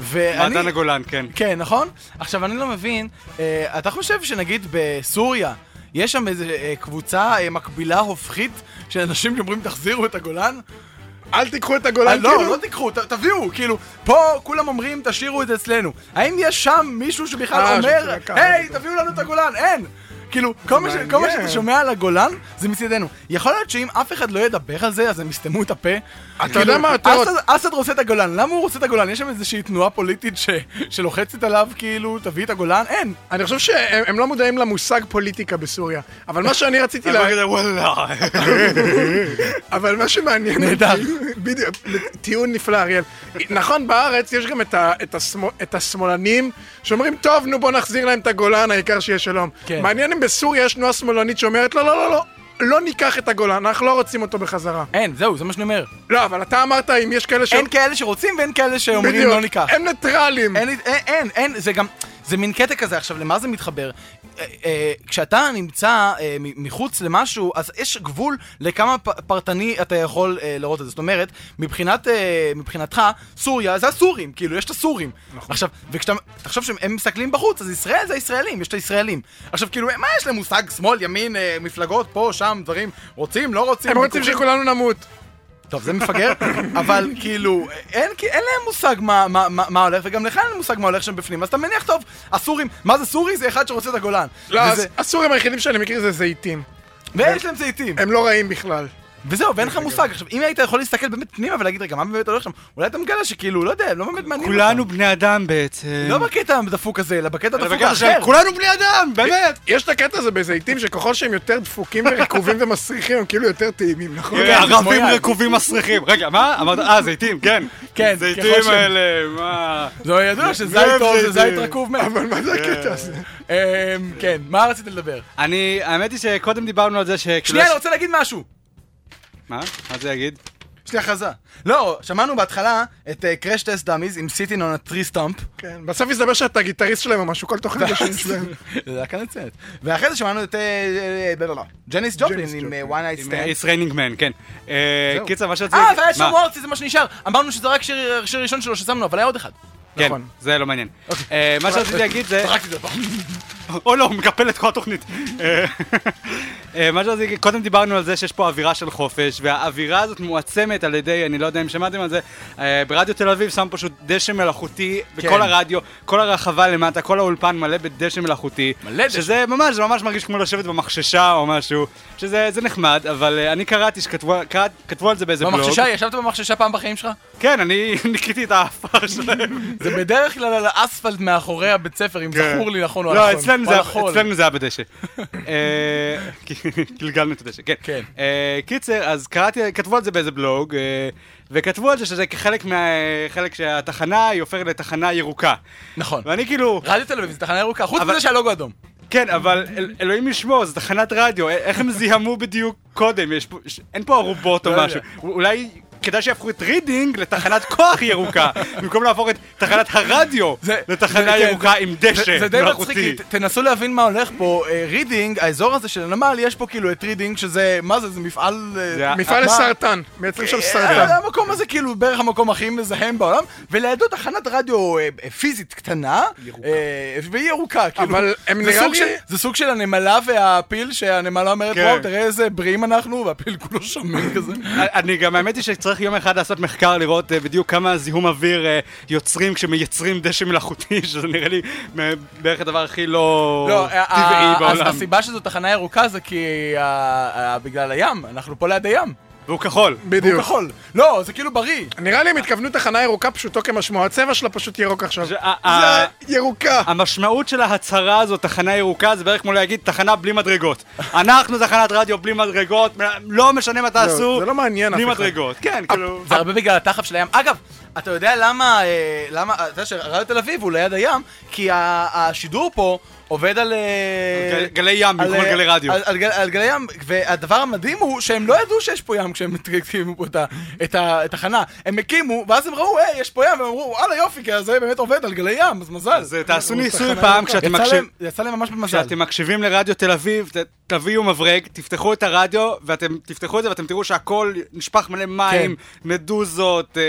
ואני... מעדן הגולן, כן. כן, נכון? עכשיו, אני לא מבין, אה, אתה חושב שנגיד בסוריה, יש שם איזה אה, קבוצה אה, מקבילה הופכית של אנשים שאומרים תחזירו את הגולן? אל תיקחו את הגולן, לא, כאילו. לא תיקחו, ת- תביאו, כאילו, פה כולם אומרים תשאירו את זה אצלנו. האם יש שם מישהו שבכלל אה, אומר, היי, תביאו לנו את הגולן? אין! כאילו, כל מה ש- כל מה מעניין. שאתה שומע על הגולן, זה מצדנו. יכול להיות שאם אף אחד לא ידבר על זה, אז הם יסתמו את הפה. אתה יודע מה יותר... אסד- אסד רוצה את הגולן, למה הוא רוצה את הגולן? יש שם איזושהי תנועה פוליטית ש- שלוחצת עליו, כאילו, תביא את הגולן? אין. אני חושב שהם הם לא מודעים למושג פוליטיקה בסוריה. אבל מה שאני רציתי להגיד... (laughs) וואלה. (laughs) אבל מה שמעניין... נהדר. אותי- בדיוק, טיעון נפלא, אריאל. נכון, בארץ יש גם את השמאלנים שאומרים, טוב, נו בוא נחזיר להם את הגולן, העיקר שיהיה שלום. כן. מעניין אם בסוריה יש תנועה שמאלנית שאומרת, לא, לא, לא, לא. לא ניקח את הגולן, אנחנו לא רוצים אותו בחזרה. אין, זהו, זה מה שאני אומר. לא, אבל אתה אמרת אם יש כאלה ש... אין כאלה שרוצים ואין כאלה שאומרים בדיוק, לא ניקח. הם ניטרלים. אין, אין, אין, אין, זה גם, זה מין קטע כזה, עכשיו, למה זה מתחבר? אה, אה, כשאתה נמצא אה, מחוץ למשהו, אז יש גבול לכמה פרטני אתה יכול אה, לראות את זה. זאת אומרת, מבחינת, אה, מבחינתך, סוריה זה הסורים, כאילו, יש את הסורים. עכשיו, וכשאתה, תחשוב שהם מסתכלים בחוץ, אז ישראל זה הישראלים, יש את הישראלים. עכשיו, כאילו, מה יש להם מושג שמאל, ימין, אה, מפלגות, פה, שם, דברים, רוצים, לא רוצים? הם רוצים? שכולנו נמות. טוב, זה מפגר, אבל כאילו, אין, כי אין להם מושג מה, מה, מה, מה הולך, וגם לך אין מושג מה הולך שם בפנים, אז אתה מניח טוב, הסורים, מה זה סורי? זה אחד שרוצה את הגולן. לא, וזה, הסורים היחידים שאני מכיר זה זיתים. ויש להם זיתים. הם לא רעים בכלל. וזהו, ואין לך מושג. עכשיו, אם היית יכול להסתכל באמת פנימה ולהגיד, רגע, מה באמת הולך שם? אולי אתה מגלה שכאילו, לא יודע, לא באמת מעניין כולנו אותם. בני אדם בעצם. לא בקטע הדפוק הזה, אלא בקטע הדפוק האחר. כולנו בני אדם, באמת. יש את הקטע הזה בזיתים, שככל שהם יותר דפוקים ורקובים (laughs) ומסריחים, הם כאילו יותר טעימים, נכון? כן, ערבים. רקובים מסריחים. רגע, מה? אמרת, אה, זיתים, כן. כן, זיתים האלה, מה... זה ידוע שזית טוב זה. זית רקוב מת. אבל מה זה הקטע הזה? אמ, כן, מה רצית לדבר? אני, האמת היא שקודם דיברנו על זה שכאילו... שנייה, אני רוצה להגיד משהו. מה? מה זה יגיד? יש לי הכרזה. לא, שמענו בהתחלה את Crash Test Dummies עם Sittin' on a tree stump. כן, בסוף הסתבר שאתה גיטריסט שלהם או משהו, כל תוכנית (laughs) בשם שלהם. זה היה כאן לצאת. ואחרי זה שמענו את אה, אה. ג'ניס ג'ופלין עם אה, one night עם stand. It's Raining Men, כן. אה. קיצר, מה שרציתי... אה, והיה? שם וורצי, זה מה שנשאר. אמרנו שזה רק שיר ראשון שלו ששמנו, אבל היה עוד אחד. כן, נכון. זה לא מעניין. אה, מה שרציתי להגיד זה... או לא, הוא מקפל את כל התוכנית. אה, אה, מה שרציתי, קודם דיברנו על זה שיש פה אווירה של חופש, והאווירה הזאת מועצמת על ידי, אני לא יודע אם שמעתם על זה, אה, ברדיו תל אביב שם פשוט דשא מלאכותי כן. בכל הרדיו, כל הרחבה למטה, כל האולפן מלא בדשא מלאכותי. מלא דשא. שזה ממש, זה ממש מרגיש כמו לשבת במחששה או משהו, שזה זה נחמד, אבל אני קראתי שכתבו על זה באיזה בלוג. במחששה, ישבת במחששה פעם בחיים שלך? כן, אני (laughs) ניקיתי את האפר שלהם. זה בדרך כלל על האספלט מאחורי הבית ספר, אם כן. זכור לי נכון או לא, נכון. אצלנו זה- נכון. היה בדשא. אה, גלגלנו את הדשא, כן. כן. אה, קיצר, אז קראתי, כתבו על זה באיזה בלוג, אה, וכתבו על זה שזה כחלק מה... חלק שהתחנה היא הופכת לתחנה ירוקה. נכון. ואני כאילו... רדיו תל אביב זה תחנה ירוקה, חוץ מזה שהלוגו אדום. כן, אבל אל, אלוהים ישמור, זו תחנת רדיו, איך הם זיהמו בדיוק קודם? יש פה, ש, אין פה ארובות או לא. משהו. אולי כדאי שיהפכו את רידינג לתחנת כוח ירוקה, (laughs) במקום להפוך את תחנת הרדיו זה- לתחנה זה- כן, ירוקה עם דשא זה- זה די. מצחיק, תנסו להבין מה הולך פה. אה, רידינג, האזור הזה של הנמל, יש פה כאילו את רידינג, שזה, מה זה, זה מפעל... אה, מפעל? לסרטן, מייצרים שם אה, סרטן. המקום הזה כאילו בערך המקום הכי מזהם בעולם, ולידו תחנת רדיו פיזית קטנה, והיא ירוקה, כאילו. אבל הם נראה לי- של- זה סוג של הנמלה והפיל, שהנמלה אומרת, כן. וואו, תראה איזה בריאים אנחנו, והפיל כולו שמן כזה. אני גם, האמת היא שצריך יום אחד לעשות מחקר לראות אה, בדיוק כמה זיהום אוויר אה, יוצרים כשמייצרים דשא מלאכותי, (laughs) שזה נראה לי אה, בערך הדבר הכי לא לא, ה- טבעי בעולם. הסיבה שזו תחנה ירוקה זה כי בגלל הים, אנחנו פה ליד הים. והוא כחול. בדיוק. כחול. לא, זה כאילו בריא. נראה לי הם התכוונו תחנה ירוקה פשוטו כמשמעו, הצבע שלה פשוט ירוק עכשיו. זה ירוקה. המשמעות של ההצהרה הזאת, תחנה ירוקה, זה בערך כמו להגיד תחנה בלי מדרגות. (laughs) אנחנו תחנת רדיו בלי מדרגות, לא משנה מה תעשו, זה לא מעניין בלי אף אחד. מדרגות. כן, כאילו... זה הרבה בגלל התחף של הים. אגב, אתה יודע למה, אה, למה, אתה יודע שרדיו תל אביב הוא ליד הים, כי השידור פה עובד על... אה, גל- גלי ים במקום על אה, גלי רדיו. על, על, גל- על גלי ים, והדבר המדהים הוא שהם לא ידעו שיש פה ים כשהם הקימו פה את התחנה. הם הקימו, ואז הם ראו, היי, יש פה ים, והם אמרו, וואלה יופי, כי זה באמת עובד על גלי ים, אז מזל. אז אה, תעשו ניסוי פעם. כשאתם יצא מקשיב- להם- יצא להם ממש במזל. כשאתם מקשיבים לרדיו תל אביב, תביאו מברג, תפתחו את הרדיו, ואתם תפתחו את זה ואתם תראו שהכל נשפך מלא מים, מדוזות, אה,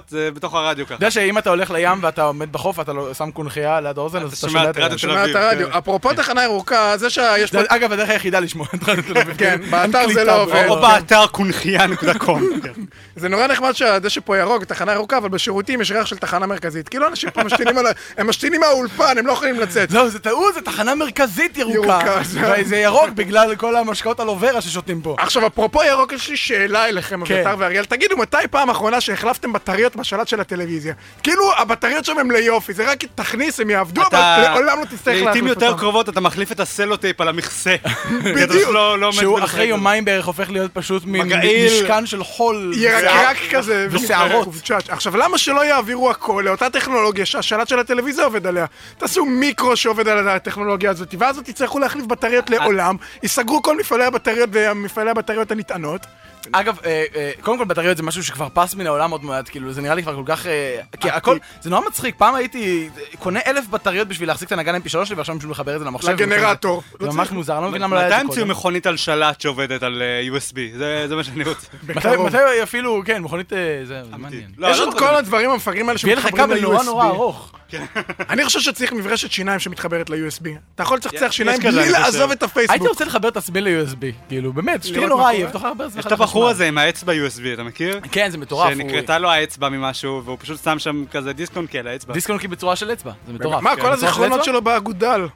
אצות, זה בתוך הרדיו ככה. אתה יודע שאם אתה הולך לים ואתה עומד בחוף, אתה לא- שם קונכייה ליד האוזן, אז אתה שומע את רדיו. תל הרדיו. כן. אפרופו תחנה ירוקה, זה שיש פה... זה, אגב, הדרך היחידה לשמוע את רדיו תל אביב. כן, באתר זה לא. עובד. או באתר קונכייה.קום. (laughs) זה נורא נחמד שהדשא פה ירוק, תחנה ירוקה, אבל בשירותים יש ריח של תחנה מרכזית. כאילו אנשים פה משתינים על ה... הם משתינים מהאולפן, הם לא יכולים לצאת. לא, זה טעות, זה תחנה מרכזית ירוקה. זה- וזה ירוק בגלל כל המשקאות אלוברה ששותים פה. עכשיו, אפרופו ירוק, יש לי שאלה אליכם, כן. אביתר ואריאל. תגידו, מתי פעם אחרונה שהחלפתם בטריות בשלט של הטלוויזיה? כאילו, הבטריות שם הם ליופי, זה רק תכניס, הם יעבדו, אבל לעולם לא תצטרך להחליף לעיתים יותר אותם. קרובות אתה מחליף את הסלוטייפ על המכסה. (laughs) בדיוק. לא- לא שהוא. אחרי יומיים בערך הופך להיות פשוט מגעיל. משכן של חול. ירקרק כזה. ושערות. עכשיו, למה שלא יעבירו הכל לאותה טכנולוגיה שהשלט של הטלוויזיה עובד עליה? תעשו מיקרו שעובד על הטכנולוגיה הזאת, ואז תצטרכו להחליף בטריות לעולם, ייסגרו כל מפעלי הבטריות ומפעלי הבטריות הנטענות. אגב, אה, אה, קודם כל בטריות זה משהו שכבר פס מן העולם עוד מעט, כאילו זה נראה לי כבר כל כך... אה, כי הכל, זה נורא מצחיק, פעם הייתי קונה אלף בטריות בשביל להחזיק את הנגן mp3 שלי ועכשיו בשביל לחבר את זה למחשב. לגנרטור. זה ממש מוזר, אני לא מבין למה לא היה מתי את זה המציאו קודם. מכונית על שלט שעובדת על USB? זה זה מה שאני רוצה. מתי- מתי אפילו, כן, מכונית... זה מעניין. לא, יש לא עוד. כל הדברים המפגרים האלה ויהיה לך שמתחברים כבל נורא נורא ל-USB. ארוך. (laughs) אני חושב שצריך מברשת שיניים שמתחברת ל-USB. אתה יכול לצחצח שיניים בלי. לעזוב את הייתי הפייסבוק. רוצה לחבר את עצמי ל-USB, כאילו, באמת, שתהיה נורא עייף, קורה? תוכל לחבר את עצמך יש את הבחור. הזה עם האצבע USB, אתה מכיר? כן, זה מטורף. שנקרתה לו האצבע ממשהו, והוא פשוט שם שם כזה דיסק-און-קי על האצבע. דיסק אונקי בצורה של אצבע, זה מטורף. מה, כן, כל הזיכרונות? שלו באגודל.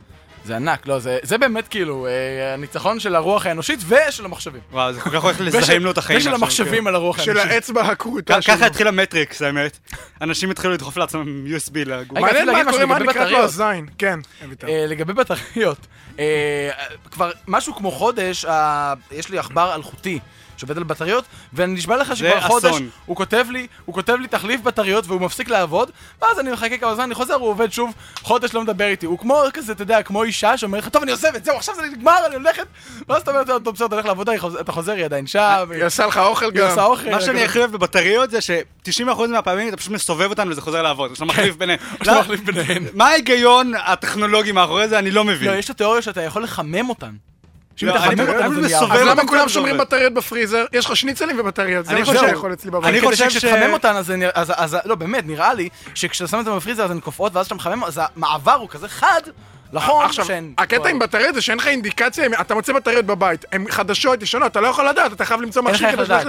זה ענק, לא, זה זה באמת כאילו אה, הניצחון של הרוח האנושית ושל המחשבים. וואו, זה כל כך הולך (laughs) לזהם לו את החיים. ושל עכשיו, המחשבים על הרוח של האנושית. האצבע הכרותה שלו. ככה התחיל המטריקס, האמת. אנשים התחילו לדחוף לעצמם USB לגוף. מעניין מה קורה, מה נקרא לו. הזין. כן. אה, לגבי בטריות, אה, כבר משהו כמו חודש, אה, יש לי עכבר אלחוטי. שעובד על בטריות, ואני נשבע לך שכבר חודש, אסון. הוא כותב לי, הוא כותב לי תחליף בטריות והוא מפסיק לעבוד, ואז אני מחכה כמה זמן, אני חוזר, הוא עובד שוב, חודש לא מדבר איתי. הוא כמו כזה, אתה יודע, כמו אישה שאומרת לך, טוב, אני עוזבת, זהו, עכשיו זה נגמר, אני הולכת, ואז אתה אומר, טוב, בסדר, אתה הולך לעבודה, היא אתה חוזר, היא עדיין שם, היא עושה לך אוכל היא גם. עושה אוכל. מה שאני הכי אוהב בבטריות זה ש-90% מהפעמים אתה פשוט מסובב אותן וזה חוזר לעבוד. אתה מחליף ביניהן. לא, מחליף ביניהן. מה ההיגיון הטכנולוגי מאחורי זה? אני לא מבין. לא, יש את התיאוריה שאתה יכול לחמם אותן. לא, זה אז אותם למה כל כולם שומרים. בטריות בפריזר? יש לך שניצלים ובטריות, זה אני מה חושב- שאתה יכול אצלי בבית. אני חושב שכשתחמם אותן, אז, זה נראה- אז, אז, לא, באמת, נראה לי שכשאתה שם אותן בפריזר אז הן קופאות, ואז כשאתה מחמם, אז המעבר הוא כזה חד, נכון עכשיו, שהן... הקטע עם בטריות זה שאין לך אינדיקציה, אתה מוצא בטריות בבית, הן חדשות, ישנות, אתה לא יכול לדעת, אתה חייב למצוא מכשיר כדי לדעת,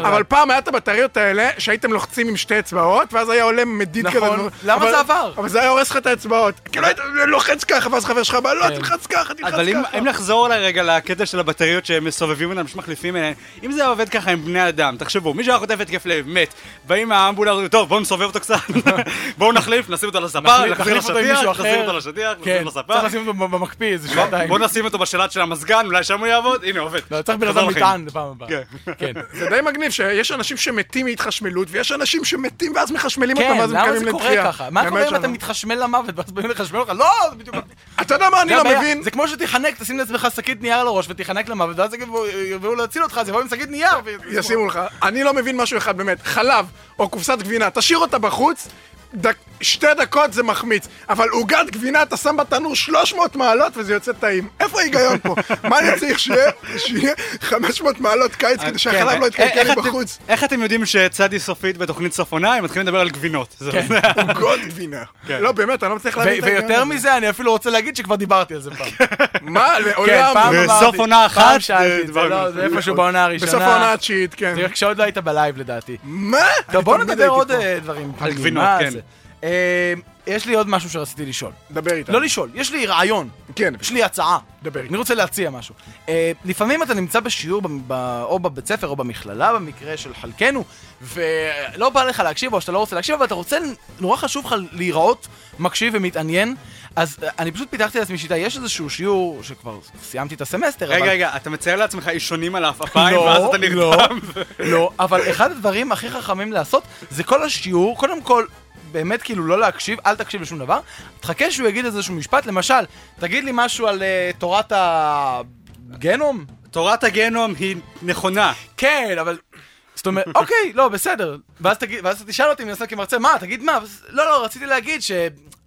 אבל. פעם היה את הבטריות האלה, שהייתם לוחצים עם שתי אצבעות, ואז היה עולה מדיד כזה. נכון. למה אבל- זה עבר? אבל זה היה הורס לך את האצבעות. כאילו היית לוחץ ככה, ואז חבר שלך בא, לא, כן. תלחץ ככה, תלחץ אבל אם, ככה. נחזור לרגע לקטע של הבטריות שהם מסובבים אותם, שמחליפים אליהן, אם זה עובד ככה עם בני אדם, תחשבו, מישהו היה חוטף התקף לב, מת, באים מהאמבולנס, אומרים, טוב, בואו נסובב אותו קצת, (laughs) בואו נחליף, נשים אותו לספה, נחליף- נחזיר נחליף אותו עם מישהו לשטיח, אחר. נחזיר אותו לשטיח, נשים לספה, צריך לשים אותו במקפיא איזה בוא- שעתיים. בואו נשים אותו בשלט של המזגן, אולי שם הוא יעבוד, הנה עובד. לא, צריך בן חזר אדם. מטען לפעם הבאה. כן. כן. (laughs) זה די מגניב שיש אנשים שמתים מהתחשמלות, ויש אנשים שמתים ואז מחשמלים אותם, כן, ואז הם למה קמים זה קורה לתחייה. ככה? מה באמת קורה אם. אתה מתחשמל למוות ואז באים לחשמל אותך? לא, זה בדיוק... אתה יודע מה אני לא. מבין? זה כמו שתיחנק, תשים לעצמך שקית נייר על הראש ותיחנק למוות, ואז יבואו- להציל אותך, אז יבואו עם שקית נייר. ישימו לך. אני לא מבין משהו אחד באמת. חלב או קופסת גבינה, תשאיר אותה בחוץ, דק, שתי דקות זה מחמיץ. אבל עוגת גבינה אתה שם בתנור 300 מעלות וזה יוצא טעים. איפה ההיגיון פה? מה אני צריך שיהיה? שיהיה 500 מעלות קיץ כדי שהחלב כן. לא איך יתקלקל בחוץ? איך אתם יודעים שצדי סופית בתוכנית סוף עונה, הם מתחילים לדבר על גבינות. כן. עוגות גבינה. לא, באמת, אני לא מצליח להבין את ההיגיון. ויותר הזה. מזה, אני אפילו רוצה להגיד שכבר דיברתי על זה פעם. (laughs) מה? כן, לעולם? פעם בסוף אמרתי. עונה אחת, זה לא. זה איפשהו בעונה הראשונה. בסוף העונה התשיעית, כן. כשעוד לא היית בלייב לדעתי. מה? טוב, תמיד נדבר עוד. אה, דברים. על. גבינות, כן. אה, יש לי עוד משהו שרציתי לשאול. דבר איתה. לא לשאול, יש לי רעיון. כן. יש לי הצעה. דבר איתה. אני רוצה להציע משהו. אה, לפעמים אתה נמצא בשיעור ב- ב- או בבית ספר או במכללה במקרה של חלקנו, ולא בא לך להקשיב או שאתה לא רוצה להקשיב, אבל אתה רוצה, נורא חשוב לך להיראות מקשיב ומתעניין. אז אה, אני פשוט פיתחתי לעצמי שיטה, יש איזשהו שיעור שכבר סיימתי את הסמסטר, אבל... רגע, רגע, אתה מצייר לעצמך אישונים על העפעפיים, לא, ואז אתה לא. נרדם. לא, אבל אחד הדברים הכי חכמים לעשות, זה כל השיעור, קודם כל, באמת כאילו לא להקשיב, אל תקשיב לשום דבר, תחכה שהוא יגיד איזשהו משפט, למשל, תגיד לי משהו על אה, תורת הגנום? תורת הגנום היא נכונה. כן, אבל... זאת אומרת, (laughs) אוקיי, לא, בסדר. ואז תגיד, ואז תשאל אותי, אני אעשה כמרצה, מה, תגיד מה? ואז- לא, לא, רציתי להגיד ש...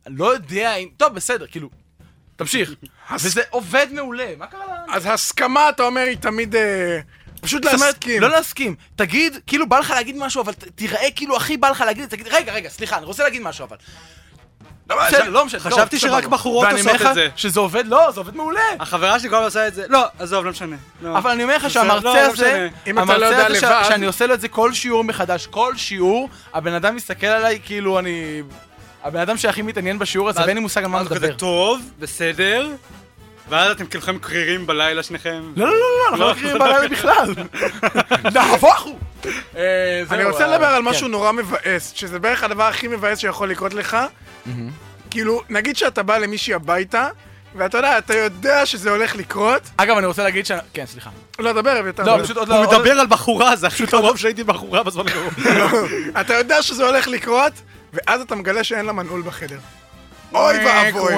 לא יודע אם... טוב, בסדר, כאילו... תמשיך. וזה עובד מעולה, מה קרה לה? אז הסכמה, אתה אומר, היא תמיד... אה, פשוט זאת אומרת, להסכים. לא להסכים. תגיד, כאילו בא לך להגיד משהו, אבל ת- תיראה כאילו הכי בא לך להגיד, תגיד, רגע, רגע, סליחה, אני רוצה להגיד משהו, אבל... בסדר, לא משנה. חשבתי לא, שרק. בחורות עושות לך את זה. שזה עובד, לא, זה עובד מעולה. החברה שלי כל הזמן עושה את זה, לא, עזוב, לא משנה. לא. אבל אני אומר לך לא, שהמרצה לא הזה, לא המרצה הזה שאני עושה לו את זה כל שיעור מחדש, כל שיעור, הבן אדם מסתכל עליי כאילו אני... הבן אדם שהכי מתעניין בשיעור הזה, ואין לי מושג על מה הוא מדבר. טוב, בסדר, ואז אתם כולכם קרירים בלילה שניכם. לא, לא, לא, לא, אנחנו לא לא. מכירים בלילה בכלל. (laughs) נהפוך הוא! אה, אני רוצה אה, לדבר על כן. משהו נורא מבאס, שזה בערך הדבר הכי מבאס שיכול לקרות לך. כאילו, נגיד שאתה בא למישהי הביתה, ואתה יודע, אתה יודע שזה הולך לקרות. אגב, אני רוצה להגיד ש... כן, סליחה. לא, דבר, אביתר. לא. פשוט עוד לא... הוא מדבר על בחורה, זה הכי קרוב שהייתי בחורה בזמן הקרוב. אתה יודע שזה הולך לקרות, ואז אתה מגלה שאין לה מנעול בחדר. אוי ואבוי.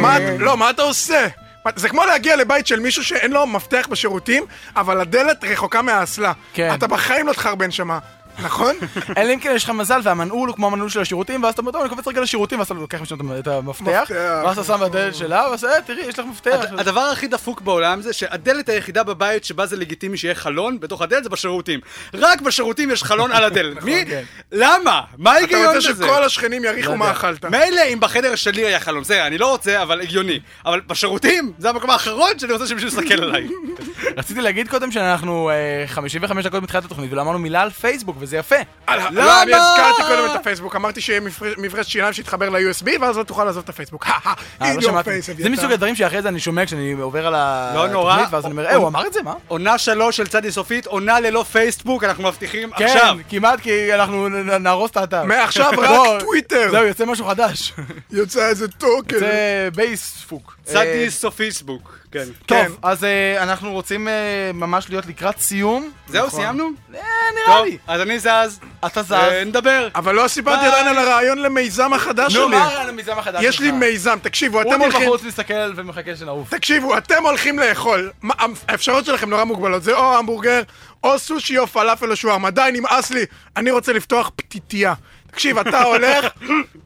מה, לא, מה אתה עושה? מה- זה כמו להגיע לבית של מישהו שאין לו מפתח בשירותים, אבל הדלת רחוקה מהאסלה. כן. אתה בחיים לא תחרבן שמה, נכון? אלא אם כן יש לך מזל והמנעול הוא כמו המנעול של השירותים ואז אתה אומר, טוב, אני קופץ רגע לשירותים ואז אתה לוקח משם את המפתח מפתח. ואז אתה שם בדלת שלה ואז אה, תראי, יש לך מפתח. הדבר הכי דפוק בעולם זה שהדלת היחידה בבית שבה זה לגיטימי שיהיה חלון בתוך הדלת זה בשירותים. רק בשירותים יש חלון על הדלת. מי? כן. למה? מה אתה ההיגיון רוצה בזה? שכל השכנים יריחו מה אכלת. מילא אם בחדר שלי היה חלון, בסדר, אני לא רוצה, אבל הגיוני. אבל בשירותים, זה המקום האחרון שאני רוצה שמישהו יסתכל עליי. (laughs) רציתי להגיד קודם שאנחנו אה, 55 דקות מתחילת התוכנית ולא אמרנו מילה על פייסבוק וזה יפה. על- לא, אני הזכרתי קודם את הפייסבוק, אמרתי שיהיה מברשת שיניים שיתחבר ל-USB, ואז לא תוכל לעזוב את הפייסבוק. (laughs) אה, לא זה. מסוג הדברים שאחרי זה אני שומע כשאני עובר על לא. התוכנית ואז אני אומר, אה, הוא אמר את זה? מה? עונה שלוש של צדי סופית, עונה ללא פייסבוק, אנחנו מבטיחים כן, עכשיו. כמעט כי אנחנו נהרוס את האתר. מעכשיו (laughs) רק טוויטר. זהו, יוצא משהו חדש. (laughs) יוצא איזה טוקן. זה בייספוק. אה, צדי סופיסבוק. כן. טוב, כן. אז אה, אנחנו רוצים אה, ממש להיות לקראת סיום. זהו, נכון. סיימנו? אה, נראה טוב, לי. אז אני זז. אתה זז. אה, נדבר. אבל לא סיפרתי ביי. עדיין על הרעיון למיזם החדש נו, שלי. מה הרעיון למיזם החדש יש לי שלך? מיזם, תקשיבו, אתם אודי הולכים... בחוץ מסתכל ומחכה שנעוף. תקשיבו, אתם הולכים לאכול. מה, האפשרויות שלכם נורא מוגבלות. זה או המבורגר, או סושי, או פלאפל, או שווארמה. די, נמאס לי. אני רוצה לפתוח פתיתייה. תקשיב, אתה הולך,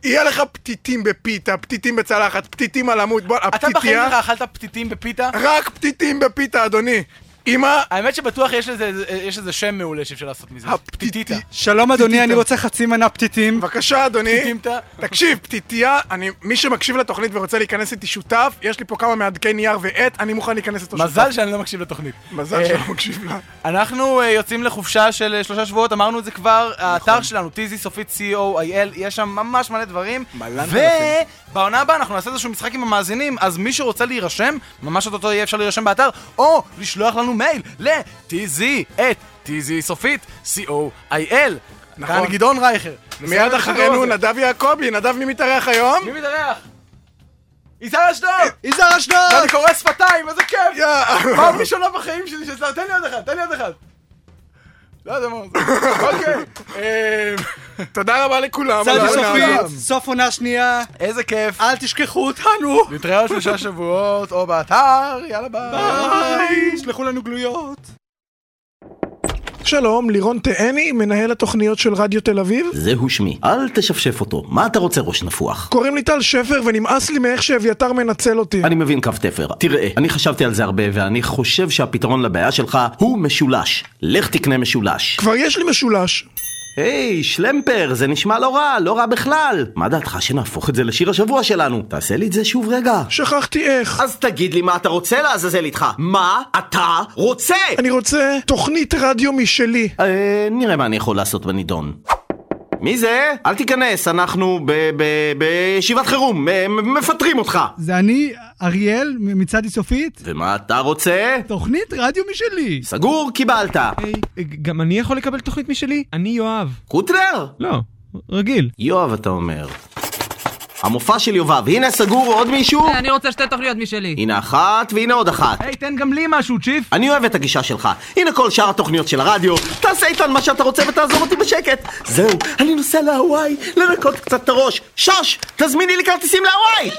יהיה לך פתיתים בפיתה, פתיתים בצלחת, פתיתים על עמוד. בוא, אתה בחיים שלך אכלת פתיתים בפיתה? רק פתיתים בפיתה, אדוני. אמא, האמת שבטוח יש לזה- יש איזה שם מעולה שאפשר לעשות מזה. פטיטיטה. שלום אדוני, אני רוצה חצי מנה פתיתים. בבקשה אדוני. תקשיב, פתיתיה, אני, מי שמקשיב לתוכנית ורוצה להיכנס איתי שותף, יש לי פה כמה מעדכי נייר ועט, אני מוכן להיכנס איתו שותף. מזל שאני לא מקשיב לתוכנית. מזל אה, שלא מקשיב לה. אנחנו אה, יוצאים לחופשה של אה, שלושה שבועות, אמרנו את זה כבר, נכון. האתר שלנו, טיזי סופית co.il, יש שם ממש מלא דברים. ובעונה הבאה אנחנו נעשה איזשהו משחק עם המאזינים, אז מי שרוצה להירשם, ממש אותו יהיה אפשר להירשם באתר, או לשלוח לנו מייל ל-tz את tz סופית co.il. נכון. כאן גדעון רייכר. מיד אחרינו נדב יעקבי, נדב מי מתארח היום? מי מתארח? יזהר אשדוד! יזהר אשדוד! ואני קורא שפתיים, איזה כיף! פעם ראשונה בחיים שלי. תן לי עוד אחד, תן לי עוד אחד. לא יודע מה זה. אוקיי. אמ, תודה רבה לכולם. העונה סופית. סוף עונה שנייה, איזה כיף. אל תשכחו אותנו! נתראה עוד שלושה שבועות, או באתר, יאללה ביי. ביי! שלחו לנו גלויות. שלום, לירון תהני, מנהל התוכניות של רדיו תל אביב. זהו שמי. אל תשפשף אותו. מה אתה רוצה ראש נפוח? קוראים לי טל שפר ונמאס לי מאיך שאביתר מנצל אותי. אני מבין קו תפר. תראה, אני חשבתי על זה הרבה ואני חושב שהפתרון לבעיה שלך הוא משולש. לך תקנה משולש. כבר יש לי משולש. היי, שלמפר, זה נשמע לא רע, לא רע בכלל. מה דעתך שנהפוך את זה לשיר השבוע שלנו? תעשה לי את זה שוב רגע. שכחתי איך. אז תגיד לי מה אתה רוצה לעזאזל איתך. מה אתה רוצה? אני רוצה תוכנית רדיו משלי. אה, נראה מה אני יכול לעשות בנידון. מי זה? אל תיכנס, אנחנו בישיבת חירום, מ- מפטרים אותך. זה אני, אריאל, מצדי סופית. ומה אתה רוצה? תוכנית רדיו משלי. סגור, קיבלת. היי, גם אני יכול לקבל תוכנית משלי? אני יואב. קוטלר? לא, רגיל. יואב, אתה אומר. המופע של יובב, הנה סגור עוד מישהו? אה, אני רוצה שתי תוכניות משלי. הנה אחת והנה עוד אחת. היי, תן גם לי משהו, צ'יף. אני אוהב את הגישה שלך. הנה כל שאר התוכניות של הרדיו. תעשה איתן מה שאתה רוצה ותעזור אותי בשקט. זהו, אני נוסע להוואי, לנקות קצת את הראש. שוש, תזמיני לי כרטיסים להוואי!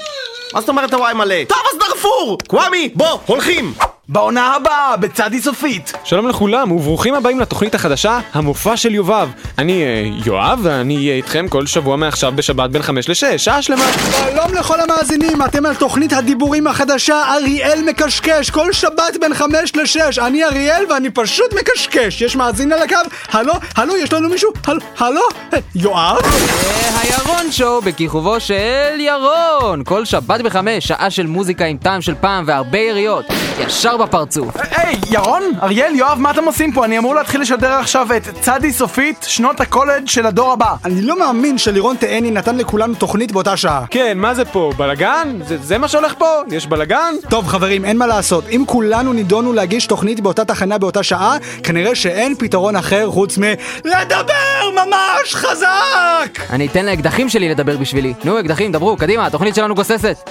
מה זאת אומרת הוואי מלא? טוב, אז דארפור! קוואמי, בוא, הולכים! בעונה הבאה, בצדי סופית. שלום לכולם, וברוכים הבאים לתוכנית החדשה, המופע של יובב. אני אה, יואב, ואני אהיה איתכם כל שבוע מעכשיו בשבת בין 5 ל-6, שעה שלמה. שלום לכל המאזינים, אתם על תוכנית הדיבורים החדשה אריאל מקשקש כל שבת בין חמש לשש אני אריאל ואני פשוט מקשקש יש מאזין על הקו? הלו? הלו? יש לנו מישהו? הלו? הלו? אה, יואב? זה הירון שואו בכיכובו של ירון. כל שבת בחמש, שעה של מוזיקה עם טעם של פעם והרבה יריות. ישר בפרצוף. היי, ירון? אריאל, יואב, מה אתם עושים פה? אני אמור להתחיל לשדר עכשיו את צדי סופית, שנות הקולג' של הדור הבא. אני לא מאמין שלירון תהני נתן לכולנו תוכנית באותה שעה כן, מה זה פה? בלגן? זה, זה מה שהולך פה? יש בלגן? טוב חברים, אין מה לעשות. אם כולנו נידונו להגיש תוכנית באותה תחנה באותה שעה, כנראה שאין פתרון אחר חוץ מ... לדבר ממש חזק! אני אתן לאקדחים שלי לדבר בשבילי. נו, אקדחים, דברו, קדימה, התוכנית שלנו גוססת.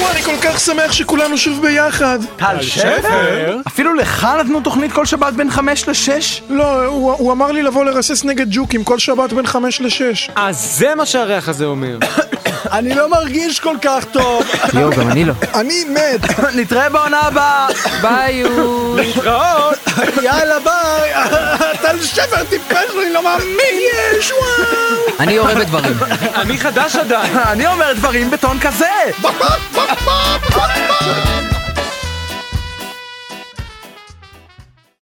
וואי, אני כל כך שמח שכולנו שוב ביחד. טל שפר? אפילו לך נתנו תוכנית כל שבת בין 5 ל-6? לא, הוא, הוא אמר לי לבוא לרסס נגד ג'וקים כל שבת בין חמש לשש. אז זה מה שהריח הזה אומר. (coughs) אני לא מרגיש כל כך טוב. (coughs) יואו, גם אני לא. (coughs) אני מת. נתראה בעונה הבאה. ביי יו. יאללה ביי. טל שפר טיפש, אני לא מאמין. יש וואו. אני יורה בדברים. אני חדש עדיין. אני אומר דברים בטון כזה! 妈，不干了！